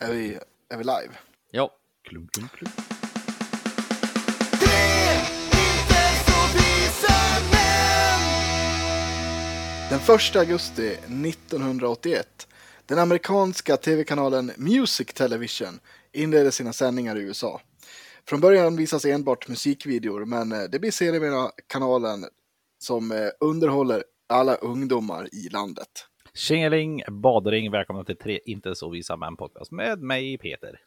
Är vi, är vi live? Ja. Klum, klum, klum. Den 1 augusti 1981. Den amerikanska tv-kanalen Music Television inledde sina sändningar i USA. Från början visas enbart musikvideor, men eh, det blir sedermera kanalen som eh, underhåller alla ungdomar i landet. Tjingeling, badring, välkomna till tre inte så visa män podcast med mig Peter.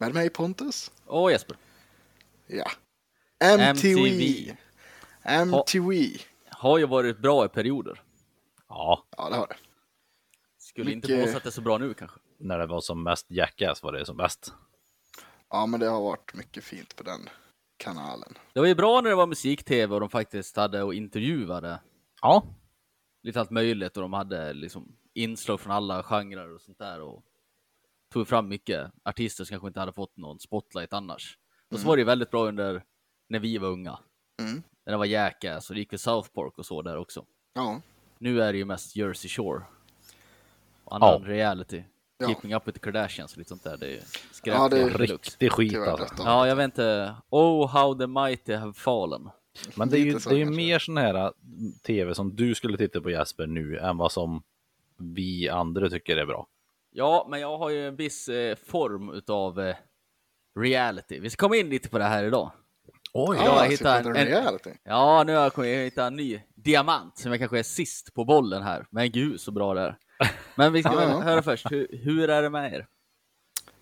Med mig Pontus? Och Jesper. Ja. MTV. MTV. MTV. Har ju varit bra i perioder. Ja, Ja, det har det. Skulle inte Mycket- påstå att det är så bra nu kanske. när det var som mest Jackass var det som bäst. Ja, men det har varit mycket fint på den kanalen. Det var ju bra när det var musik-tv och de faktiskt hade och intervjuade Ja, lite allt möjligt och de hade liksom inslag från alla genrer och sånt där och tog fram mycket artister som kanske inte hade fått någon spotlight annars. Och så var det väldigt bra under när vi var unga. Mm. När det var Jackass och det gick väl South Park och så där också. Ja, Nu är det ju mest Jersey Shore. Och annan Ja. reality. Ja. Keeping Up with the Kardashians och lite sånt där. Det är skräp. Ja, det är riktig skit alltså. Ja, jag vet inte. Oh, how the mighty have fallen. Men det är ju, så det är ju kanske. mer sån här äh, tv som du skulle titta på Jesper nu än vad som vi andra tycker är bra. Ja, men jag har ju en viss eh, form utav eh, reality. Vi ska komma in lite på det här idag. Oj, Ja, Ja, jag jag hittade en- reality. Ja, nu har jag kommit hitta en ny diamant som jag kanske är sist på bollen här. Men gud så bra det är. Men vi ska Ja, ja. höra först. Hur, hur är det med er?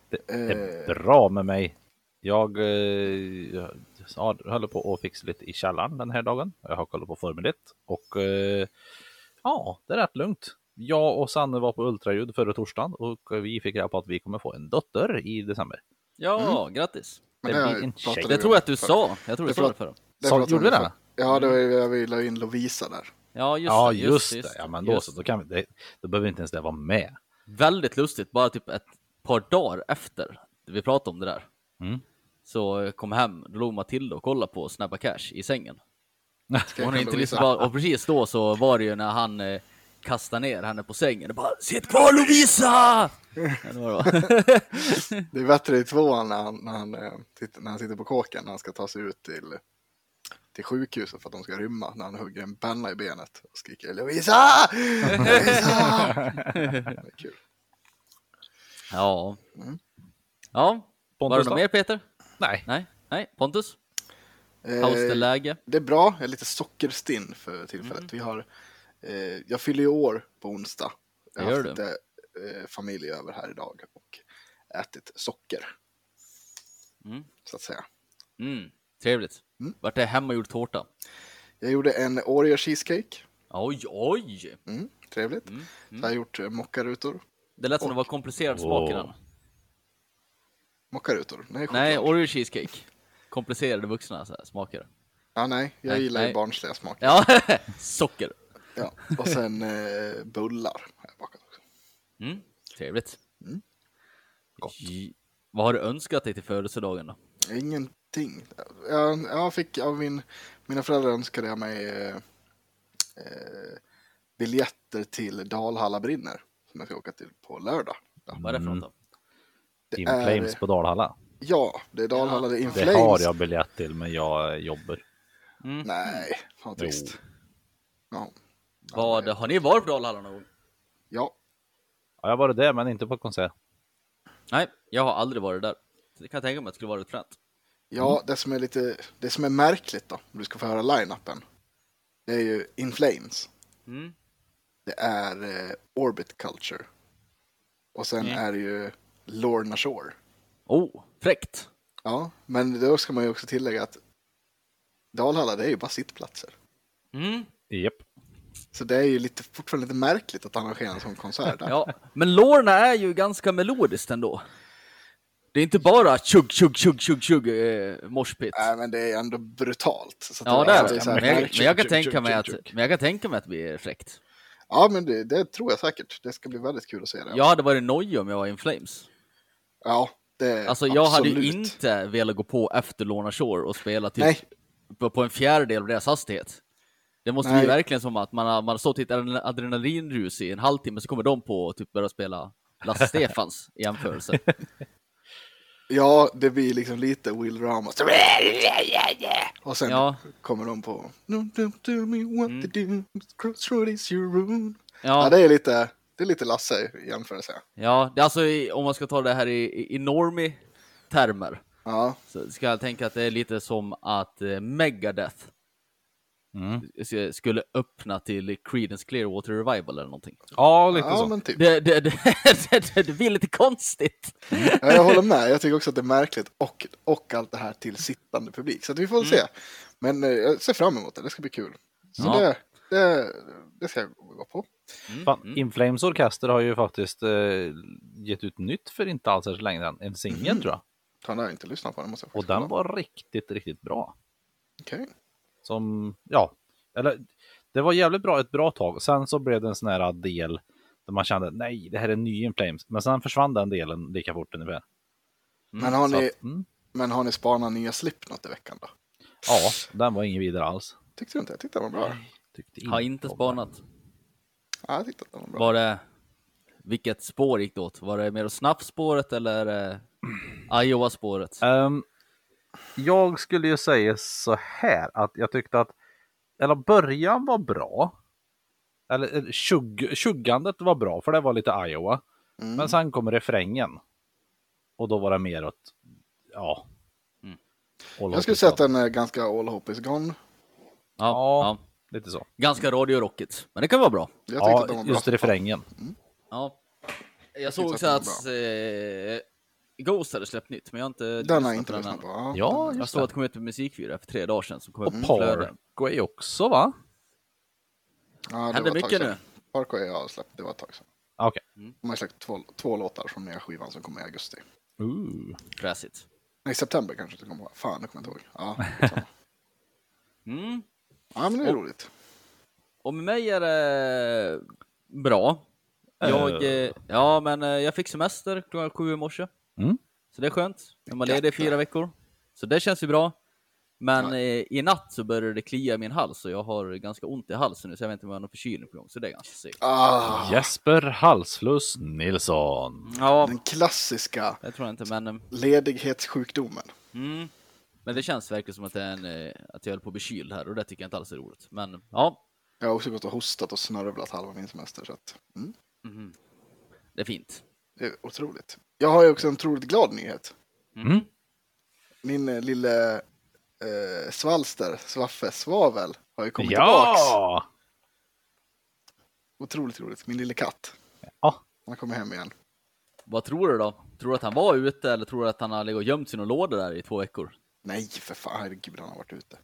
det Eh, är bra med mig. Jag eh, ja, håller på att fixa lite i källaren den här dagen. Jag har kollat på Formel 1 och eh, ja, det är rätt lugnt. Jag och Sanne var på ultraljud förra torsdagen och vi fick reda på att vi kommer få en dotter i december. Ja, grattis. men det det blir en tjej. Det tror jag att du sa. Jag tror du Det sa det förra. Pratade gjorde vi det? Ja, det var ju jag vi la in Lovisa där. Ja, just ja, det. just, Just, det. Ja, men då så. Då, kan vi, det, då behöver inte ens det vara med. Väldigt lustigt, bara typ ett par dagar efter vi pratade om det där. Mm. Så kom hem, då låg Matilda och kollade på Snabba Cash i sängen. Ska Hon inte liksom bara, och precis då så var det ju när han eh, kastade ner henne på sängen och bara Sitt kvar Lovisa! Det var det, är bättre i tvåan när han, när, han, eh, sitter, när han sitter på kåken när han ska ta sig ut till, till sjukhuset för att de ska rymma. När han hugger en penna i benet och skriker Lovisa! Lovisa! Det är kul. ja. Mm. Ja, var det något mer Peter? Nej. Nej, nej. Pontus? Eh, How's the läge? det är bra, jag är lite sockerstinn för tillfället. Mm. Vi har, eh, jag fyller ju år på onsdag. Jag har haft lite eh, familj över här idag och ätit socker, Mm. så att säga. Mm. Trevligt. Mm. Vart är hemmagjord tårta? Jag gjorde en Oreo cheesecake. Oj, oj! Mm, trevligt. Mm. Så jag Mm. har gjort eh, mockarutor. Det lät som det var komplicerad smak i den. Mockarutor? Nej, Nej. Oreo cheesecake. Komplicerade vuxna så här, smaker. Ja, nej, jag Nej, gillar ju nej. barnsliga smaker. Ja, socker. Ja. Och sen eh, bullar har jag bakat också. Mm. Trevligt. Mm. Gott. J- Vad har du önskat dig till födelsedagen då? Ingenting. Jag, jag fick av min, mina föräldrar önskade jag mig eh, eh, biljetter till Dalhalla brinner. Som jag ska åka till på lördag. Ja, Vad är det för något då? Det In är, Flames på Dalhalla. ja, det är Dalhalla, det är In Det har jag biljett till, men jag jobbar. Mm. Nej, vad trist. Ja. Vad, har ni varit på Dalhalla någon gång? ja, Ja, jag har varit där, men inte på konsert. Nej, jag har aldrig varit där. Så det kan jag tänka mig att det skulle vara fränt. ja det, som är lite, det som är märkligt då, om du ska få höra line-upen. Det är ju In Flames. Mm. Det är eh, Orbit Culture. Och sen Mm. är det ju Lorna Shore. Oh, fräckt! Ja, men då ska man ju också tillägga att Dalhalla, det är ju bara sittplatser. Mm. Japp. Så det är ju lite, fortfarande lite märkligt att arrangera en sån konsert där. Ja, men Lorna är ju ganska melodiskt ändå. Det är inte bara tjugg, tjugg, tjugg, tjugg, tjugg, eh, moshpit. Nej, men det är ändå brutalt. Ja, det är det. jag kan tänka mig att, men jag kan tänka mig att det blir fräckt. Ja, men det, det tror jag säkert. Det ska bli väldigt kul att se det. Jag hade varit nojig om jag var In Flames. Ja, det Alltså jag hade ju absolut. inte velat gå på efter Lorna Shore och spela typ på, på en fjärdedel av deras hastighet. Det måste Nej. bli verkligen som att man har, man har stått i ett adrenal- adrenalinrus i en halvtimme så kommer de på och typ börja spela Lasse Stefans i jämförelse. Ja, det blir liksom lite Will Ramos. Och sen Ja. kommer de på Mm. Ja, det är lite, det är lite Lasse i jämförelse. ja det är alltså i- om man ska ta det här i, i, i normie-termer Ja, så ska jag tänka att det är lite som att eh, Megadeth Mm. skulle öppna till Creedence Clearwater Revival eller någonting. Ja, lite ja så. men typ. Det, det, det, det, det blir lite konstigt. Ja, jag håller med. Jag tycker också att det är märkligt och, och allt det här till sittande publik. Så att vi får väl se. Men eh, jag ser fram emot det. Det ska bli kul. Så Ja. det, det, det ska jag gå på. Fan, Mm. In Flames Orkester har ju faktiskt eh, gett ut nytt för inte alls så länge sedan. En singel tror jag. Han har jag inte lyssnat på den. Måste jag Och den kolla. var riktigt, riktigt bra. Okej. Som, ja, eller det var jävligt bra ett bra tag. Sen så blev det en sån här del där man kände nej, det här är en ny In Flames. Men sen försvann den delen lika fort ungefär. Men, har ni, att, mm, men har ni spanat nya Slipknot i veckan då? ja, den var ingen vidare alls. Tyckte du inte? Jag tyckte den var bra. Tyckte Har inte spanat. Ja, jag tyckte att den var bra. Var det, vilket spår gick det åt? Var det mer åt snabbspåret eller eh, Iowa-spåret? Ehm, jag skulle ju säga så här att jag tyckte att, eller början var bra. Eller eh, tjugg, tjuggandet var bra, för det var lite Iowa. Mm. Men sen kom refrängen. Och då var det mer åt, ja. Mm. All Jag skulle säga att den är ganska all hope is gone. Ja, Ja. ja. Lite så. Ganska radiorockigt, men det kan vara bra. Ja, var bra. just fan. refrängen. Ja. Jag såg att också att eh, Ghost hade släppt nytt, men jag har inte Den har inte på lyssnat på. Ja, Ja, Jag såg att det. kom ut på musikvideo för tre dagar sedan som kom Och. Parkway också va? ja, det Händer mycket nu. Parkway har släppt, det var ett tag sedan. Ah, Okej. De har släppt två, två låtar från nya skivan som kommer i augusti. Ooh. Fräsigt. Nej, september kanske det kommer. Fan, det kommer jag inte ihåg. Ja. Mm. Ja men det är Och- roligt. Och med mig är det bra. Jag, eh, ja, men eh, jag fick semester klockan sju i morse. Mm. Så det är skönt. Man är ledig i fyra veckor. Så det känns ju bra. Men Ja. eh, i natt så började det klia i min hals och jag har ganska ont i halsen nu så jag vet inte om jag har någon förkylning på gång. Så det är ganska segt. Ah, Jesper Halsfluss Nilsson. Ja, Den klassiska det tror jag inte men... ledighetssjukdomen. Mm. Men det känns verkligen som att, det är en, eh, att jag höll på att bli kyld här och det tycker jag inte alls är roligt. Men ja, Jag har också gått och hostat och snörvlat halva min semester. Så att, mm, mhm. det är fint. det är otroligt. Jag har ju också en otroligt glad nyhet. Mm. Min eh, lille eh, svalster, Svaffe Svavel, har ju kommit tillbaks. Ja! Otroligt roligt. Min lille katt. Ja. Han kommer hem igen. Vad tror du då? Tror du att han var ute eller tror du att han har legat och gömt sig i någon låda där i två veckor? Nej, för fan, herregud, han har varit ute.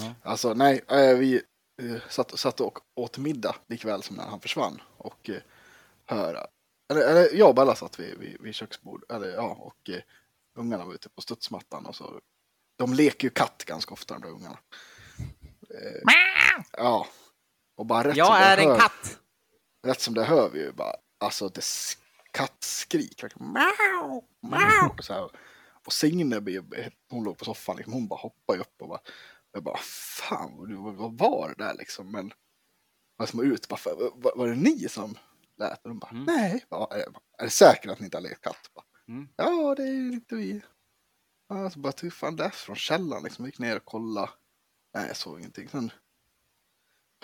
Ja. Alltså, nej, eh, vi eh, satt, satt och åt middag likväl som när han försvann. Och eh, hör, eller, eller jag och Bella satt vid, vid, vid köksbord, eller ja, och ungarna var ute på studsmattan och så. De leker ju katt ganska ofta, de där ungarna. Ja, och bara rätt som det hör, katt! Rätt som det hör vi ju bara, alltså det kattskrik. verkligen. Miau, miau. Så här. Och Signe, hon låg på soffan, liksom, hon bara hoppade upp och bara, jag bara, fan vad, var det där liksom? Men jag som var ut, bara, "Fan, var, var det ni som lät? Och de bara, Mm. nej, ja, är, det säkert att ni inte har lekt katt? Bara, Mm. Ja, det är inte vi. Ja, så bara, hur fan det är från källaren liksom, jag gick ner och kollade. Nej, jag såg ingenting. Sen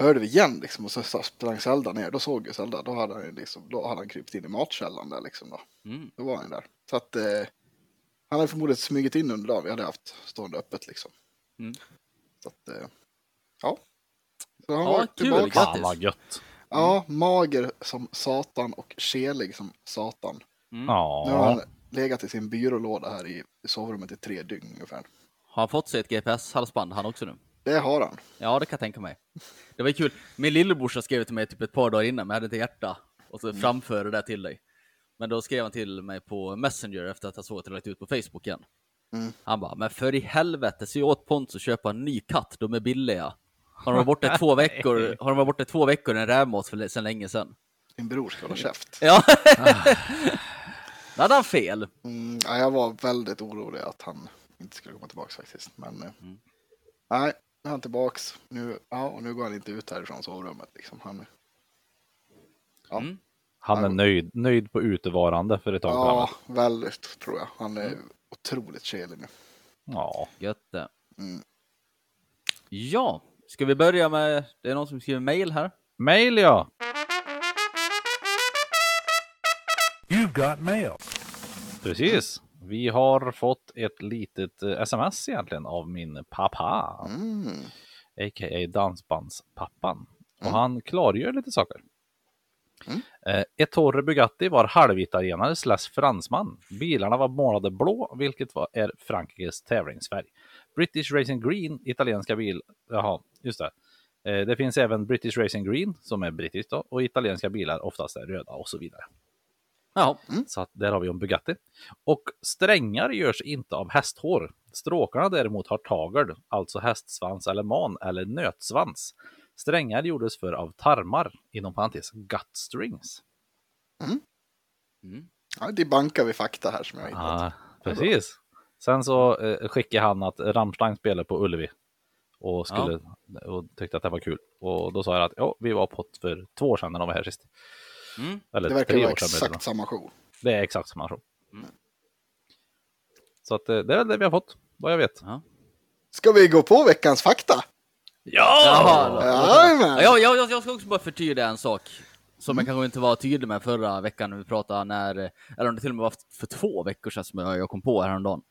hörde vi igen liksom och så så sprang Zelda ner. Då såg jag Zelda. Då hade han, liksom, då hade han krypit in i matkällan där liksom. Då, Mm. då var han där. Så att eh, han hade förmodligen smugit in under dagen. Vi hade haft stående öppet liksom. Mm. Så att, eh, ja. Så han Ja, var kul, tillbaka. Fan vad gött. Ja, mager som satan och kelig som satan. Mm. Nu har han legat i sin byrålåda här i sovrummet i tre dygn ungefär. Har han fått sig ett GPS-halsband han också nu? Det har han. Ja, det kan jag tänka mig. Det var ju kul. Min lillebrorsa skrev till mig typ ett par dagar innan, men jag hade inte hjärta och så framföra det till dig. Men då skrev han till mig på Messenger efter att han såg att jag lagt ut på Facebook igen. Mm. Han bara, men för i helvete, se åt Pontus att köpa en ny katt, de är billiga. Har de varit borta i två veckor, har de varit borta i två veckor en rävmat för sedan länge sedan? Din bror ska hålla käft. Ja. Då hade han fel. Mm, ja, jag var väldigt orolig att han inte skulle komma tillbaka faktiskt. Men eh, Mm. nej, nu är han tillbaks. Nu, ja, och nu går han inte ut härifrån sovrummet. Liksom. Han, Ja. Mm. Han är nöjd, nöjd på utevarande för ett tag Ja, framåt. väldigt tror jag. Han är otroligt kelig nu. Ja. Gött det. Mm. Ja, ska vi börja med, det är någon som skriver mail här. Mail ja. You've got mail. Precis. Vi har fått ett litet eh, sms egentligen av min pappa. Mm. a.k.a. dansbandspappan. Och Mm. han klargör lite saker. Mm. Eh, Ettore Bugatti var halvitalienare slash fransman. Bilarna var målade blå, vilket var, är Frankrikes tävlingsfärg. British Racing Green, italienska bil... Jaha, just det. Eh, det finns även British Racing Green, som är brittiskt då, och italienska bilar oftast är röda och så vidare. Jaha, Så att där har vi en Bugatti. Och strängar görs inte av hästhår. Stråkarna däremot har tagel, alltså hästsvans eller man eller nötsvans. Strängar gjordes för av tarmar, inom parentes gut strings. Mm. Ja, det bankar vi fakta här som jag har hittat. Ja, precis. Sen så eh, skickade han att Rammstein spelade på Ullevi och, skulle, och tyckte att det var kul. Och då sa jag att ja, vi var på för två år sedan när de var här sist. Mm. Eller Det verkar tre vara år sedan. exakt samma show. Det är exakt samma show. Mm. Så att, eh, det är det vi har fått, vad jag vet. Ja. Ska vi gå på veckans fakta? Jaha, då. Jajamän! Ja, jag, jag, jag ska också bara förtydliga en sak. Som jag kanske inte var tydlig med förra veckan när vi pratade när, eller om det till och med var för två veckor sedan som jag kom på häromdagen.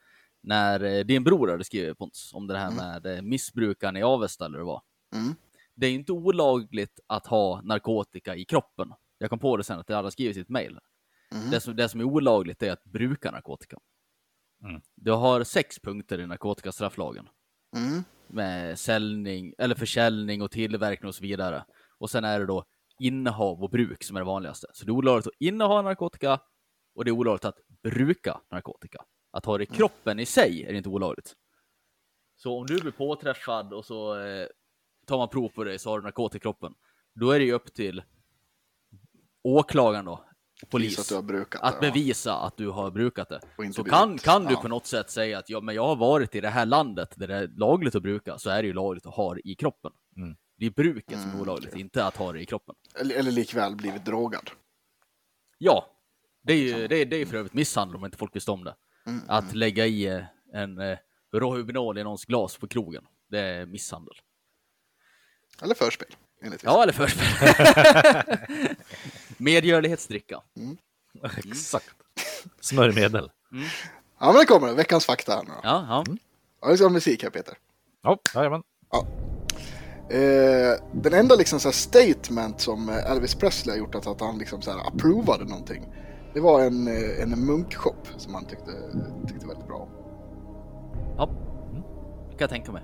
När eh, din bror hade skrivit Pontus om det här med eh, missbrukaren i Avesta eller vad det var. Mm. Det är inte olagligt att ha narkotika i kroppen. Jag kom på det sen att jag hade skrivit i ett mejl. Mhm. Det, som, det som är olagligt är att bruka narkotika. Mm. Du har sex punkter i narkotikastrafflagen Mm. Med säljning eller försäljning och tillverkning och så vidare. Och sen är det då innehav och bruk som är det vanligaste. Så det är olagligt att inneha narkotika och det är olagligt att bruka narkotika. Att ha det i kroppen i sig är inte olagligt. Så om du blir påträffad och så eh, tar man prov på dig så har du narkotika i kroppen. Då är det ju upp till åklagaren då, polis, att du har brukat att det, ja. bevisa att du har brukat det. Så kan, kan du ja. på något sätt säga att ja, men jag har varit i det här landet där det är lagligt att bruka, så är det ju lagligt att ha det i kroppen. Mm. Det är bruket som är Mm, olagligt, okej. inte att ha det i kroppen. Eller, eller likväl blivit drogad. Ja, det är ju det är, det är för övrigt misshandel om inte folk visste om det. Mm. Att lägga i eh, en eh, Rohypnol i någons glas på krogen, det är misshandel. Eller förspel, enligt. Ja, eller förspel. Medgörlighetsdricka. Exakt. Smörjmedel. Ja, men det kommer. Veckans fakta här nu då. Ja, ja. Ja, vi ska ha musik här Peter. Ja, jajamän. Eh, den enda liksom så här statement som eh, Elvis Presley har gjort, att, att han liksom så här approvade någonting. Det var en, eh, en munkshop som han tyckte, tyckte väldigt bra om. ja. Det kan jag tänka mig.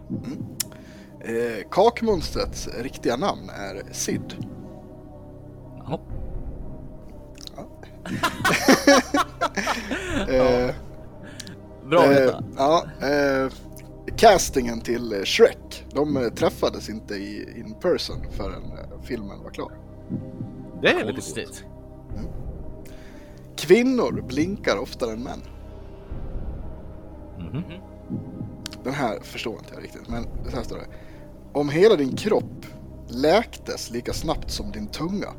Eh, kakmonstrets riktiga namn är Sid. Eh, Bra att eh, veta. ja, eh, castingen till Shrek, de eh, träffades inte i in person förrän filmen var klar. Det är lite coolt. Konstigt. Kvinnor blinkar oftare än män. Mhm. Den här förstår inte jag riktigt, men så här står det. Om hela din kropp läktes lika snabbt som din tunga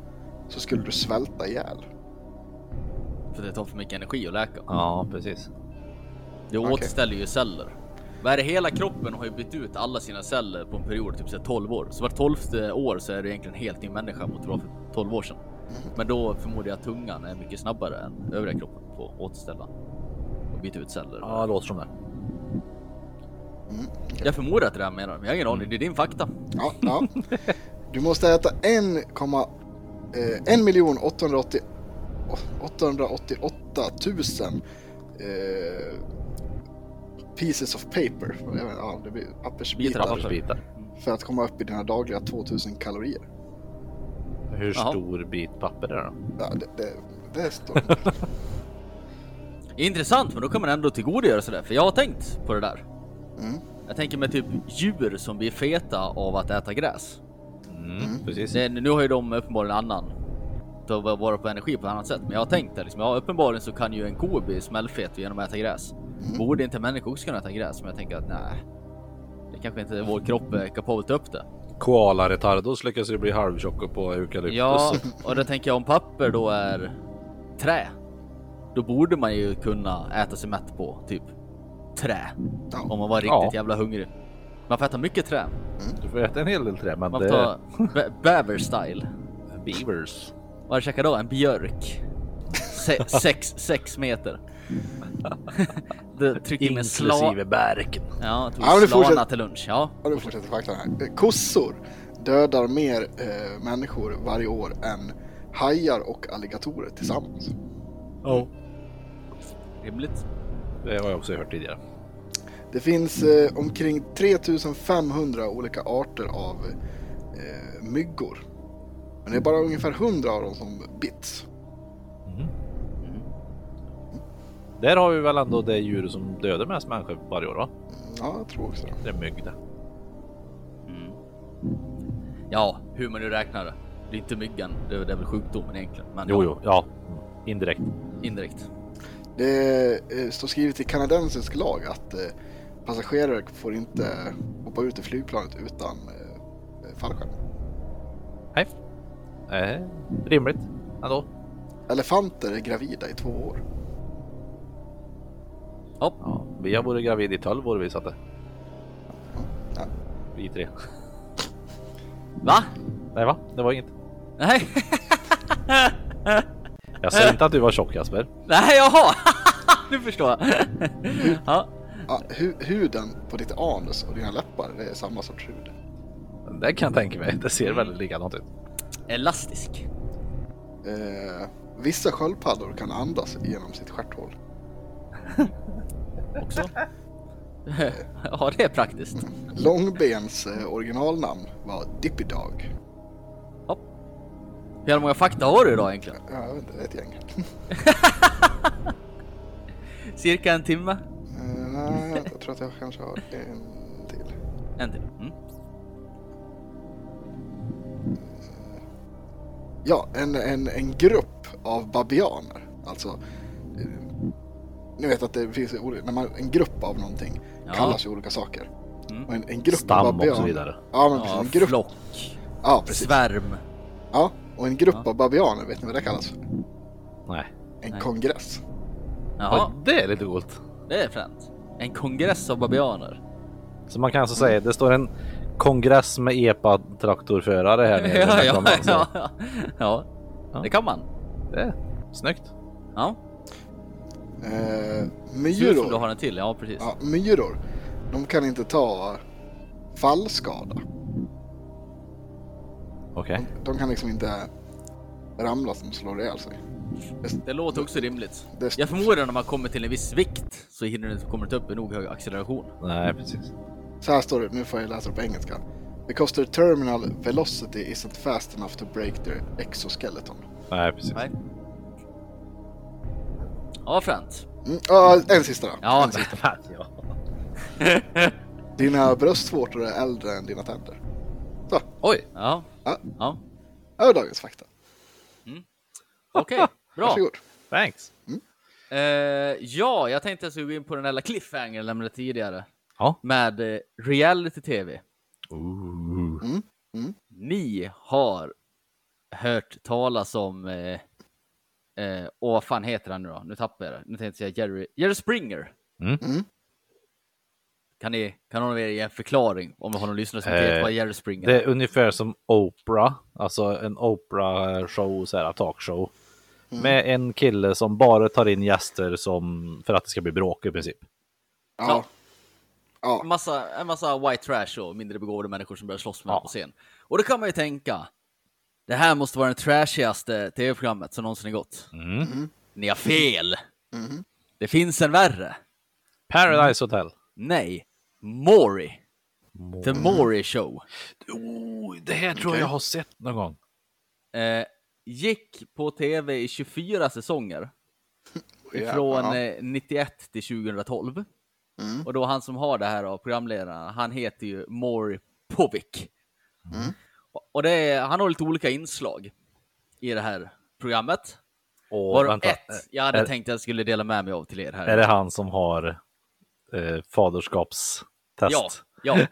så skulle du svälta ihjäl. För det tar för mycket energi att läka. Ja, precis. Det Okej. återställer ju celler. Vad är det? Hela kroppen har ju bytt ut alla sina celler på en period, typ så här 12 år. Så vart tolfte år så är det egentligen en helt ny människa mot vad för 12 år sedan. Men då förmodar jag att tungan är mycket snabbare än övriga kroppen på att återställa och byta ut celler. Ja, det låter som det. Jag förmodar att det är det han menar, men jag har ingen aning. Det är din fakta. Ja, ja. Du måste äta 1,1 eh, 1 miljon 880 888 000 eh, pieces of paper. Jag vet, inte, ja, det blir pappersbitar. papper. Pappersbitar. För att komma upp i dina dagliga 2000 kalorier. Hur stor bit papper är det då? Ja, det, det, det står Intressant, men då kan man ändå tillgodogöra sig det. För jag har tänkt på det där. Mm. Jag tänker med typ djur som blir feta av att äta gräs. Mm, precis. Det, nu har ju de uppenbarligen annan de var bara på energi på ett annat sätt. Men jag har tänkt det liksom, ja uppenbarligen så kan ju en ko bli smällfet genom att äta gräs. Borde inte människor också kunna äta gräs? Men jag tänker att nej, det kanske inte vår kropp är kapabel att ta upp det. Koala retardos lyckas ju bli halvtjocka på eukalyptus. Ja, och det tänker jag om papper då är trä. Då borde man ju kunna äta sig mätt på typ trä. Om man var riktigt Ja. jävla hungrig. Man får äta mycket trä. Du får äta en hel del trä, men Man får det... ta bä- bäver style. Beavers. Vad har du käkat då? En björk? Se sex, sex meter. Du in en. Inklusive bärken. Ja, tog Ja, slana till lunch. Ja. Ja, nu fortsätter faktan här. Kossor dödar mer eh, människor varje år än hajar och alligatorer tillsammans. Oh. Rimligt. Det har jag också hört tidigare. Det finns eh, omkring 3500 olika arter av eh, myggor. Men det är bara ungefär 100 av dem som bits. Där har vi väl ändå det djur som dödar mest människor varje år va? Ja, jag tror också det. Är mygg det. Ja, hur man nu räknar det. Det är inte myggan, det är väl sjukdomen egentligen. Men Jo, ja, jo, ja. Indirekt. indirekt. Det eh, står skrivet i kanadensisk lag att eh, passagerare får inte hoppa ut i flygplanet utan eh, fallskärm. Nej. Eh, rimligt ändå. Elefanter är gravida i två år. Ja, Ja, vi har varit gravid i 12 år vi satte. Ja. Vi tre. va? Nej va? Det var inget. Nej, Jag sa inte att du var tjock Jasper. nej, jaha. nu förstår jag. ja, Ja, hu huden på ditt anus och dina läppar det är samma sorts hud. Det kan jag tänka mig. Det ser väldigt likadant ut. Elastisk. Eh, vissa sköldpaddor kan andas genom sitt stjärthål. också. ja, det är praktiskt. Långbens eh, originalnamn var Dippy Dog. Hur många fakta har du idag egentligen? Ja, jag vet inte, ett gäng. Cirka en timme? Eh, nej, jag tror att jag kanske har en till. En till. Mm. Ja, en, en, en grupp av babianer. Alltså, eh, ni vet att det finns när man, en grupp av någonting Ja. kallas ju olika saker. Mm. Och en, en grupp Stam av och babianer. så vidare. Ja, men precis. Ja, En grupp, flock. ja, precis. Svärm. Ja, och en grupp Ja. av babianer, vet ni vad det kallas för? Nej. En Nej. kongress. Jaha, Oj, det är lite coolt. det är fränt. En kongress av babianer. Så man kan alltså säga det står en kongress med epa-traktorförare här nere. Ja, ja, ja, ja. Ja. Det kan man. Det är snyggt. Ja. Eh, som du myror. har en till. Ja, precis. Ja, myror. De kan inte ta fallskada. Okej. De kan liksom inte ramla som slår ihjäl sig. Det låter också rimligt. Det- Jag förmodar när man kommer till en viss vikt så hinner det, kommer det inte upp i nog hög acceleration. Nej, precis. Så här står det, nu får jag läsa det på engelska. Because their terminal velocity isn't fast enough to break their exoskeleton. Nej, precis. Nej. Ja, fränt. Mm, ja, en sista då. Ja, en sista. ja. Dina bröstvårtor är äldre än dina tänder. Så, Oj. Ja. Ja. Ja. det var dagens fakta. Okej, bra. Varsågod. Thanks. Eh, ja, jag tänkte att jag skulle gå in på den där cliffhanger jag lämnade tidigare. Ja. Med eh, reality-tv. Ooh. Ni har hört talas om... Eh, eh, åh, vad fan heter han nu då? Nu tappar jag det. Nu tänkte jag Jerry, Jerry Springer. Mm. Mm. Kan, ni, kan någon av er ge en förklaring om vi har någon lyssnare som Eh, vet vad Jerry Springer Det är ungefär som Oprah, alltså en Oprah-show, så här talkshow. Med en kille som bara tar in gäster som, för att det ska bli bråk i princip. Ja. Ja. En massa, en massa white trash och mindre begåvade människor som börjar slåss med Ja. på scen. Och då kan man ju tänka, det här måste vara det trashigaste tv-programmet som någonsin har gått. Mm. Ni har fel! Mhm. Det finns en värre. Paradise Hotel. Nej, Maury. The Maury Show. Oh, det här tror jag jag har sett någon gång. Eh, gick på tv i 24 säsonger. Ja, Från ja. eh, 91 till 2012. Mm. Och då han som har det här av programledarna, han heter ju Maury Povik. Mm. Och- det är, han har lite olika inslag i det här programmet. Och Varav vänta, ett jag hade är, tänkt att jag skulle dela med mig av till er här. är det han som har eh, faderskapstest? Ja, ja.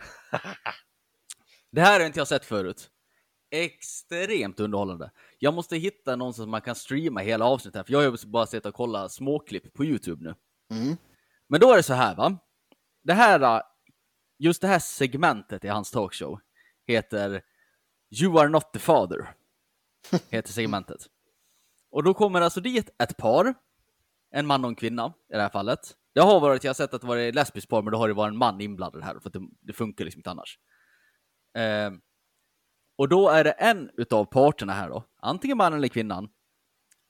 Det här har inte jag sett förut. Extremt underhållande. Jag måste hitta någon som man kan streama hela avsnittet här, för jag har ju bara sett och kolla småklipp på YouTube nu. Mm. Men då är det så här va. Det här, äh, just det här segmentet i hans talkshow heter You are not the father. Heter segmentet. Och då kommer alltså dit ett par, en man och en kvinna i det här fallet. Det har varit, jag har sett att det varit lesbiskt par, men då har det varit en man inblandad här, för att det, det funkar liksom inte annars. Eh, och då är det en utav parterna här då, antingen mannen eller kvinnan,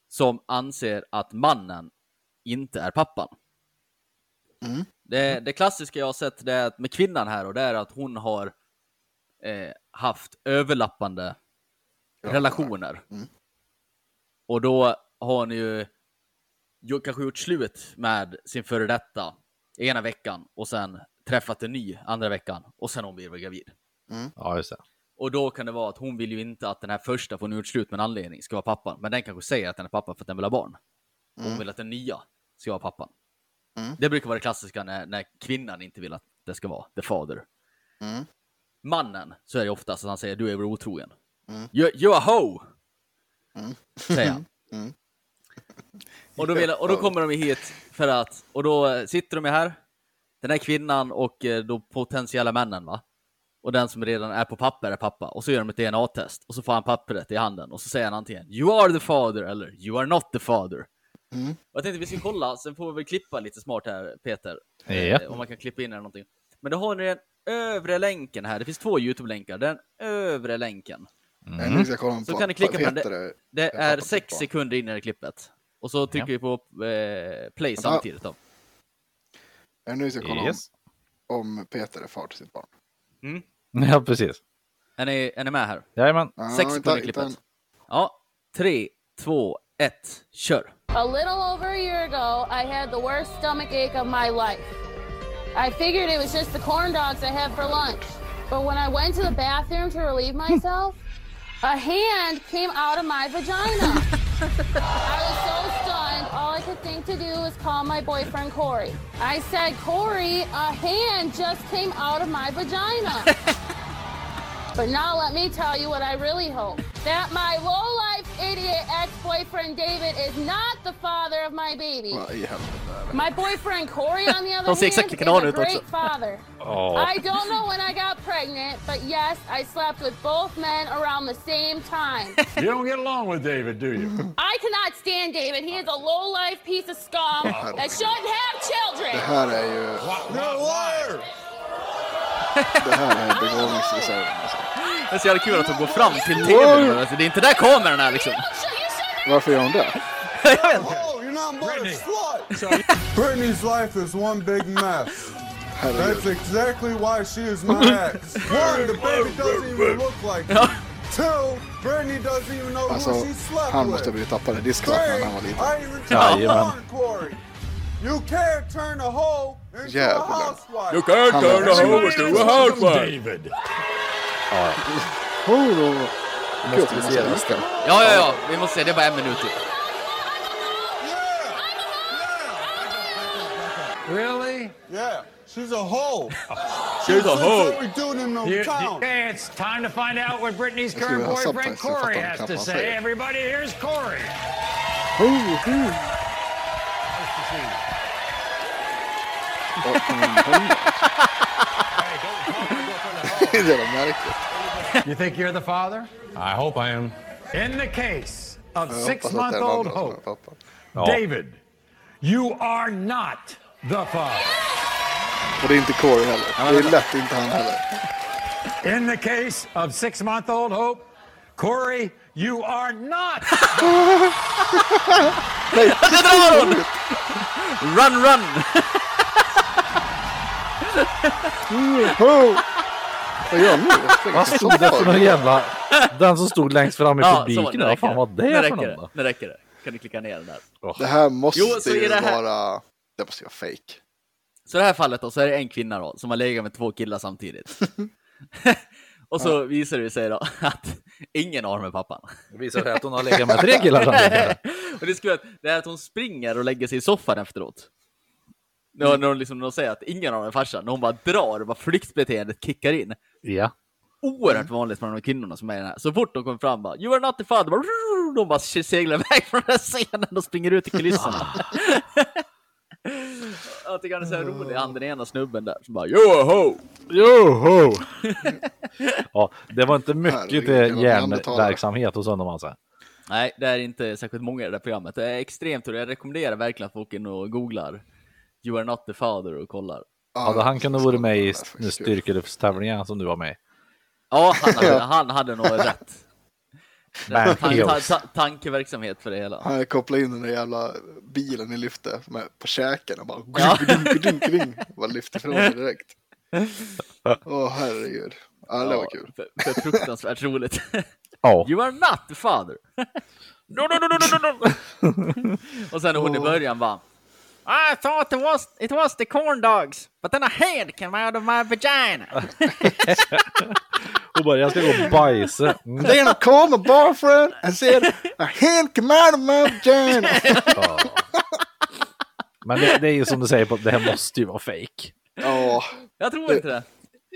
som anser att mannen inte är pappan. Mm. Det, det klassiska jag har sett det är att med kvinnan här och det är att hon har eh, haft överlappande Ja, relationer. Mm. Och då har hon ju ju- kanske gjort slut med sin före detta ena veckan och sen träffat en ny andra veckan och sen hon blivit gravid. Ja, just det. Och då kan det vara att hon vill ju inte att den här första, för hon gjort slut med en anledning, ska vara pappan. Men den kanske säger att den är pappa för att den vill ha barn. Hon Mm. vill att den nya ska vara pappan. Mm. Det brukar vara det klassiska när, när kvinnan inte vill att det ska vara the father. Mm. Mannen, så är det oftast att han säger du är väl otrogen. Mm. You, you're a hoe! Mm. Säger han. Mm. Och då, vill, och då kommer de hit för att, och då sitter de här, den här kvinnan och eh, då potentiella männen va. Och den som redan är på papper är pappa. Och så gör de ett DNA-test. Och så får han pappret i handen. Och så säger han antingen You are the father eller You are not the father. Mm. Och jag tänkte vi ska kolla, sen får vi väl klippa lite smart här Peter. Ja. Eh, om man kan klippa in eller någonting. Men då har ni den övre länken här. Det finns två YouTube-länkar. Den övre länken. Mm. Så på, kan ni klicka på den. det? Det är sex sekunder in i det klippet. Och så trycker Ja. vi på eh, play samtidigt då. Ja, Nu ska kolla Yes. om, om Peter är far till sitt barn. Ja, precis. Är ni, är ni med här? Jajamän. Ja, Sex sekunder i klippet. Ja, tre, två, ett, kör! A little over a year ago, I had the worst stomach ache of my life. I figured it was just the corn dogs I had for lunch. But when I went to the bathroom to relieve myself, a hand came out of my vagina. I was so stunned, all I could think to do was call my boyfriend Corey. I said, Corey, a hand just came out of my vagina. But now let me tell you what I really hope. That my low-life idiot ex-boyfriend David is not the father of my baby. Vad i helvete är? My boyfriend Corey, on the other hand, exakt is a ut också. great father. Ja. Oh. I don't know when I got pregnant, but yes, I slept with both men around the same time. You don't get along with David, do you? I cannot stand David. He is a low-life piece of scum that shouldn't have children. Det children. här är ju... Det här är begåvningsreserven. Alltså. Det är så jävla kul att de går fram till tvn. Alltså, det är inte där kameran är liksom. Varför gör hon det? Oh, but a Brittany. slut. Brittany's life is one big mess. That's exactly why she is my ex. One, the baby doesn't even look like me. Two, Brittany doesn't even know Alltså, who she slept han with. måste ha blivit tappad i diskvattnet när han var liten. Jajamän. Porn, Corey. You can't turn a hoe into Jävlar. a housewife. can't Han är också David. Oh, då. Måste vi se resten. Ja, ja, ja. Vi måste se. Det är bara en minut till. Really? Yeah, she's a hoe. She's a hoe. Every dude in the You, town. okay, it's time to find out what Brittany's Ska vi current ha boyfriend subtitles? Jag Corey fattar has knappt to vad han say. säger. Everybody, here's Corey. Oh, oh. Och en hund. Det är jävla märkligt. You think you're the father? I hope I am. In the case of Jag hoppas att det är six-month-old den andra som är Hope, oh. David, you are not the father. Och det är inte Corey heller. Det är lätt inte han heller. In the case of six-month-old Hope, Corey, you are not. Nej, Det drar! Run, run! Vad gör han nu? Vad stod det för någon jävla... Den som stod längst fram i Ja, publiken, vad fan var det. för någon det. Nu räcker det. Kan du klicka ner den där. Det här måste Jo, så ju är det här- vara... Det måste ju vara fake. Så i det här fallet då, så är det en kvinna då, som har legat med två killar samtidigt. och så visar det sig då att ingen av dem är pappan. Det visar sig att hon har legat med tre killar samtidigt. och det, skulle, det är att hon springer och lägger sig i soffan efteråt. När, när, de liksom, när de säger att ingen av dem är farsan, när hon bara drar och bara flyktbeteendet kickar in. Ja. oerhört vanligt bland de kvinnorna som är i den här. Så fort de kommer fram bara You are not the father, bara, de bara seglar iväg från den här scenen och springer ut i kulisserna. Jag tycker han är så här rolig, han den ena snubben där som bara Joho! Joho! ja, det var inte mycket till hjärnverksamhet hos honom alltså. Nej, det är inte särskilt många i det där programmet. Det är extremt roligt. Jag rekommenderar verkligen att folk in och googlar You are not the father och kollar. Hade han kunnat vara med i styrkelyftstävlingen som du var med i? Ja, han hade, han hade nog rätt. Tan- ta- tankeverksamhet för det hela. Han kopplade in den där jävla bilen i lyftet med, på käken och bara Ja. bara lyfte ifrån sig direkt. Åh herregud. Ja, det var kul. För, för fruktansvärt roligt. Ja. You are not the father. no, no, no, no, no, no. Och sen hon i början bara I thought it was, it was the corn dogs, but then a head came out of my vagina. Och bara, jag ska gå och bajsa. Mm. Then I called my boyfriend and said a hand came out of my vagina. Ja. Men det, det är ju som du säger, på- det här måste ju vara fake. Ja, Jag tror inte det.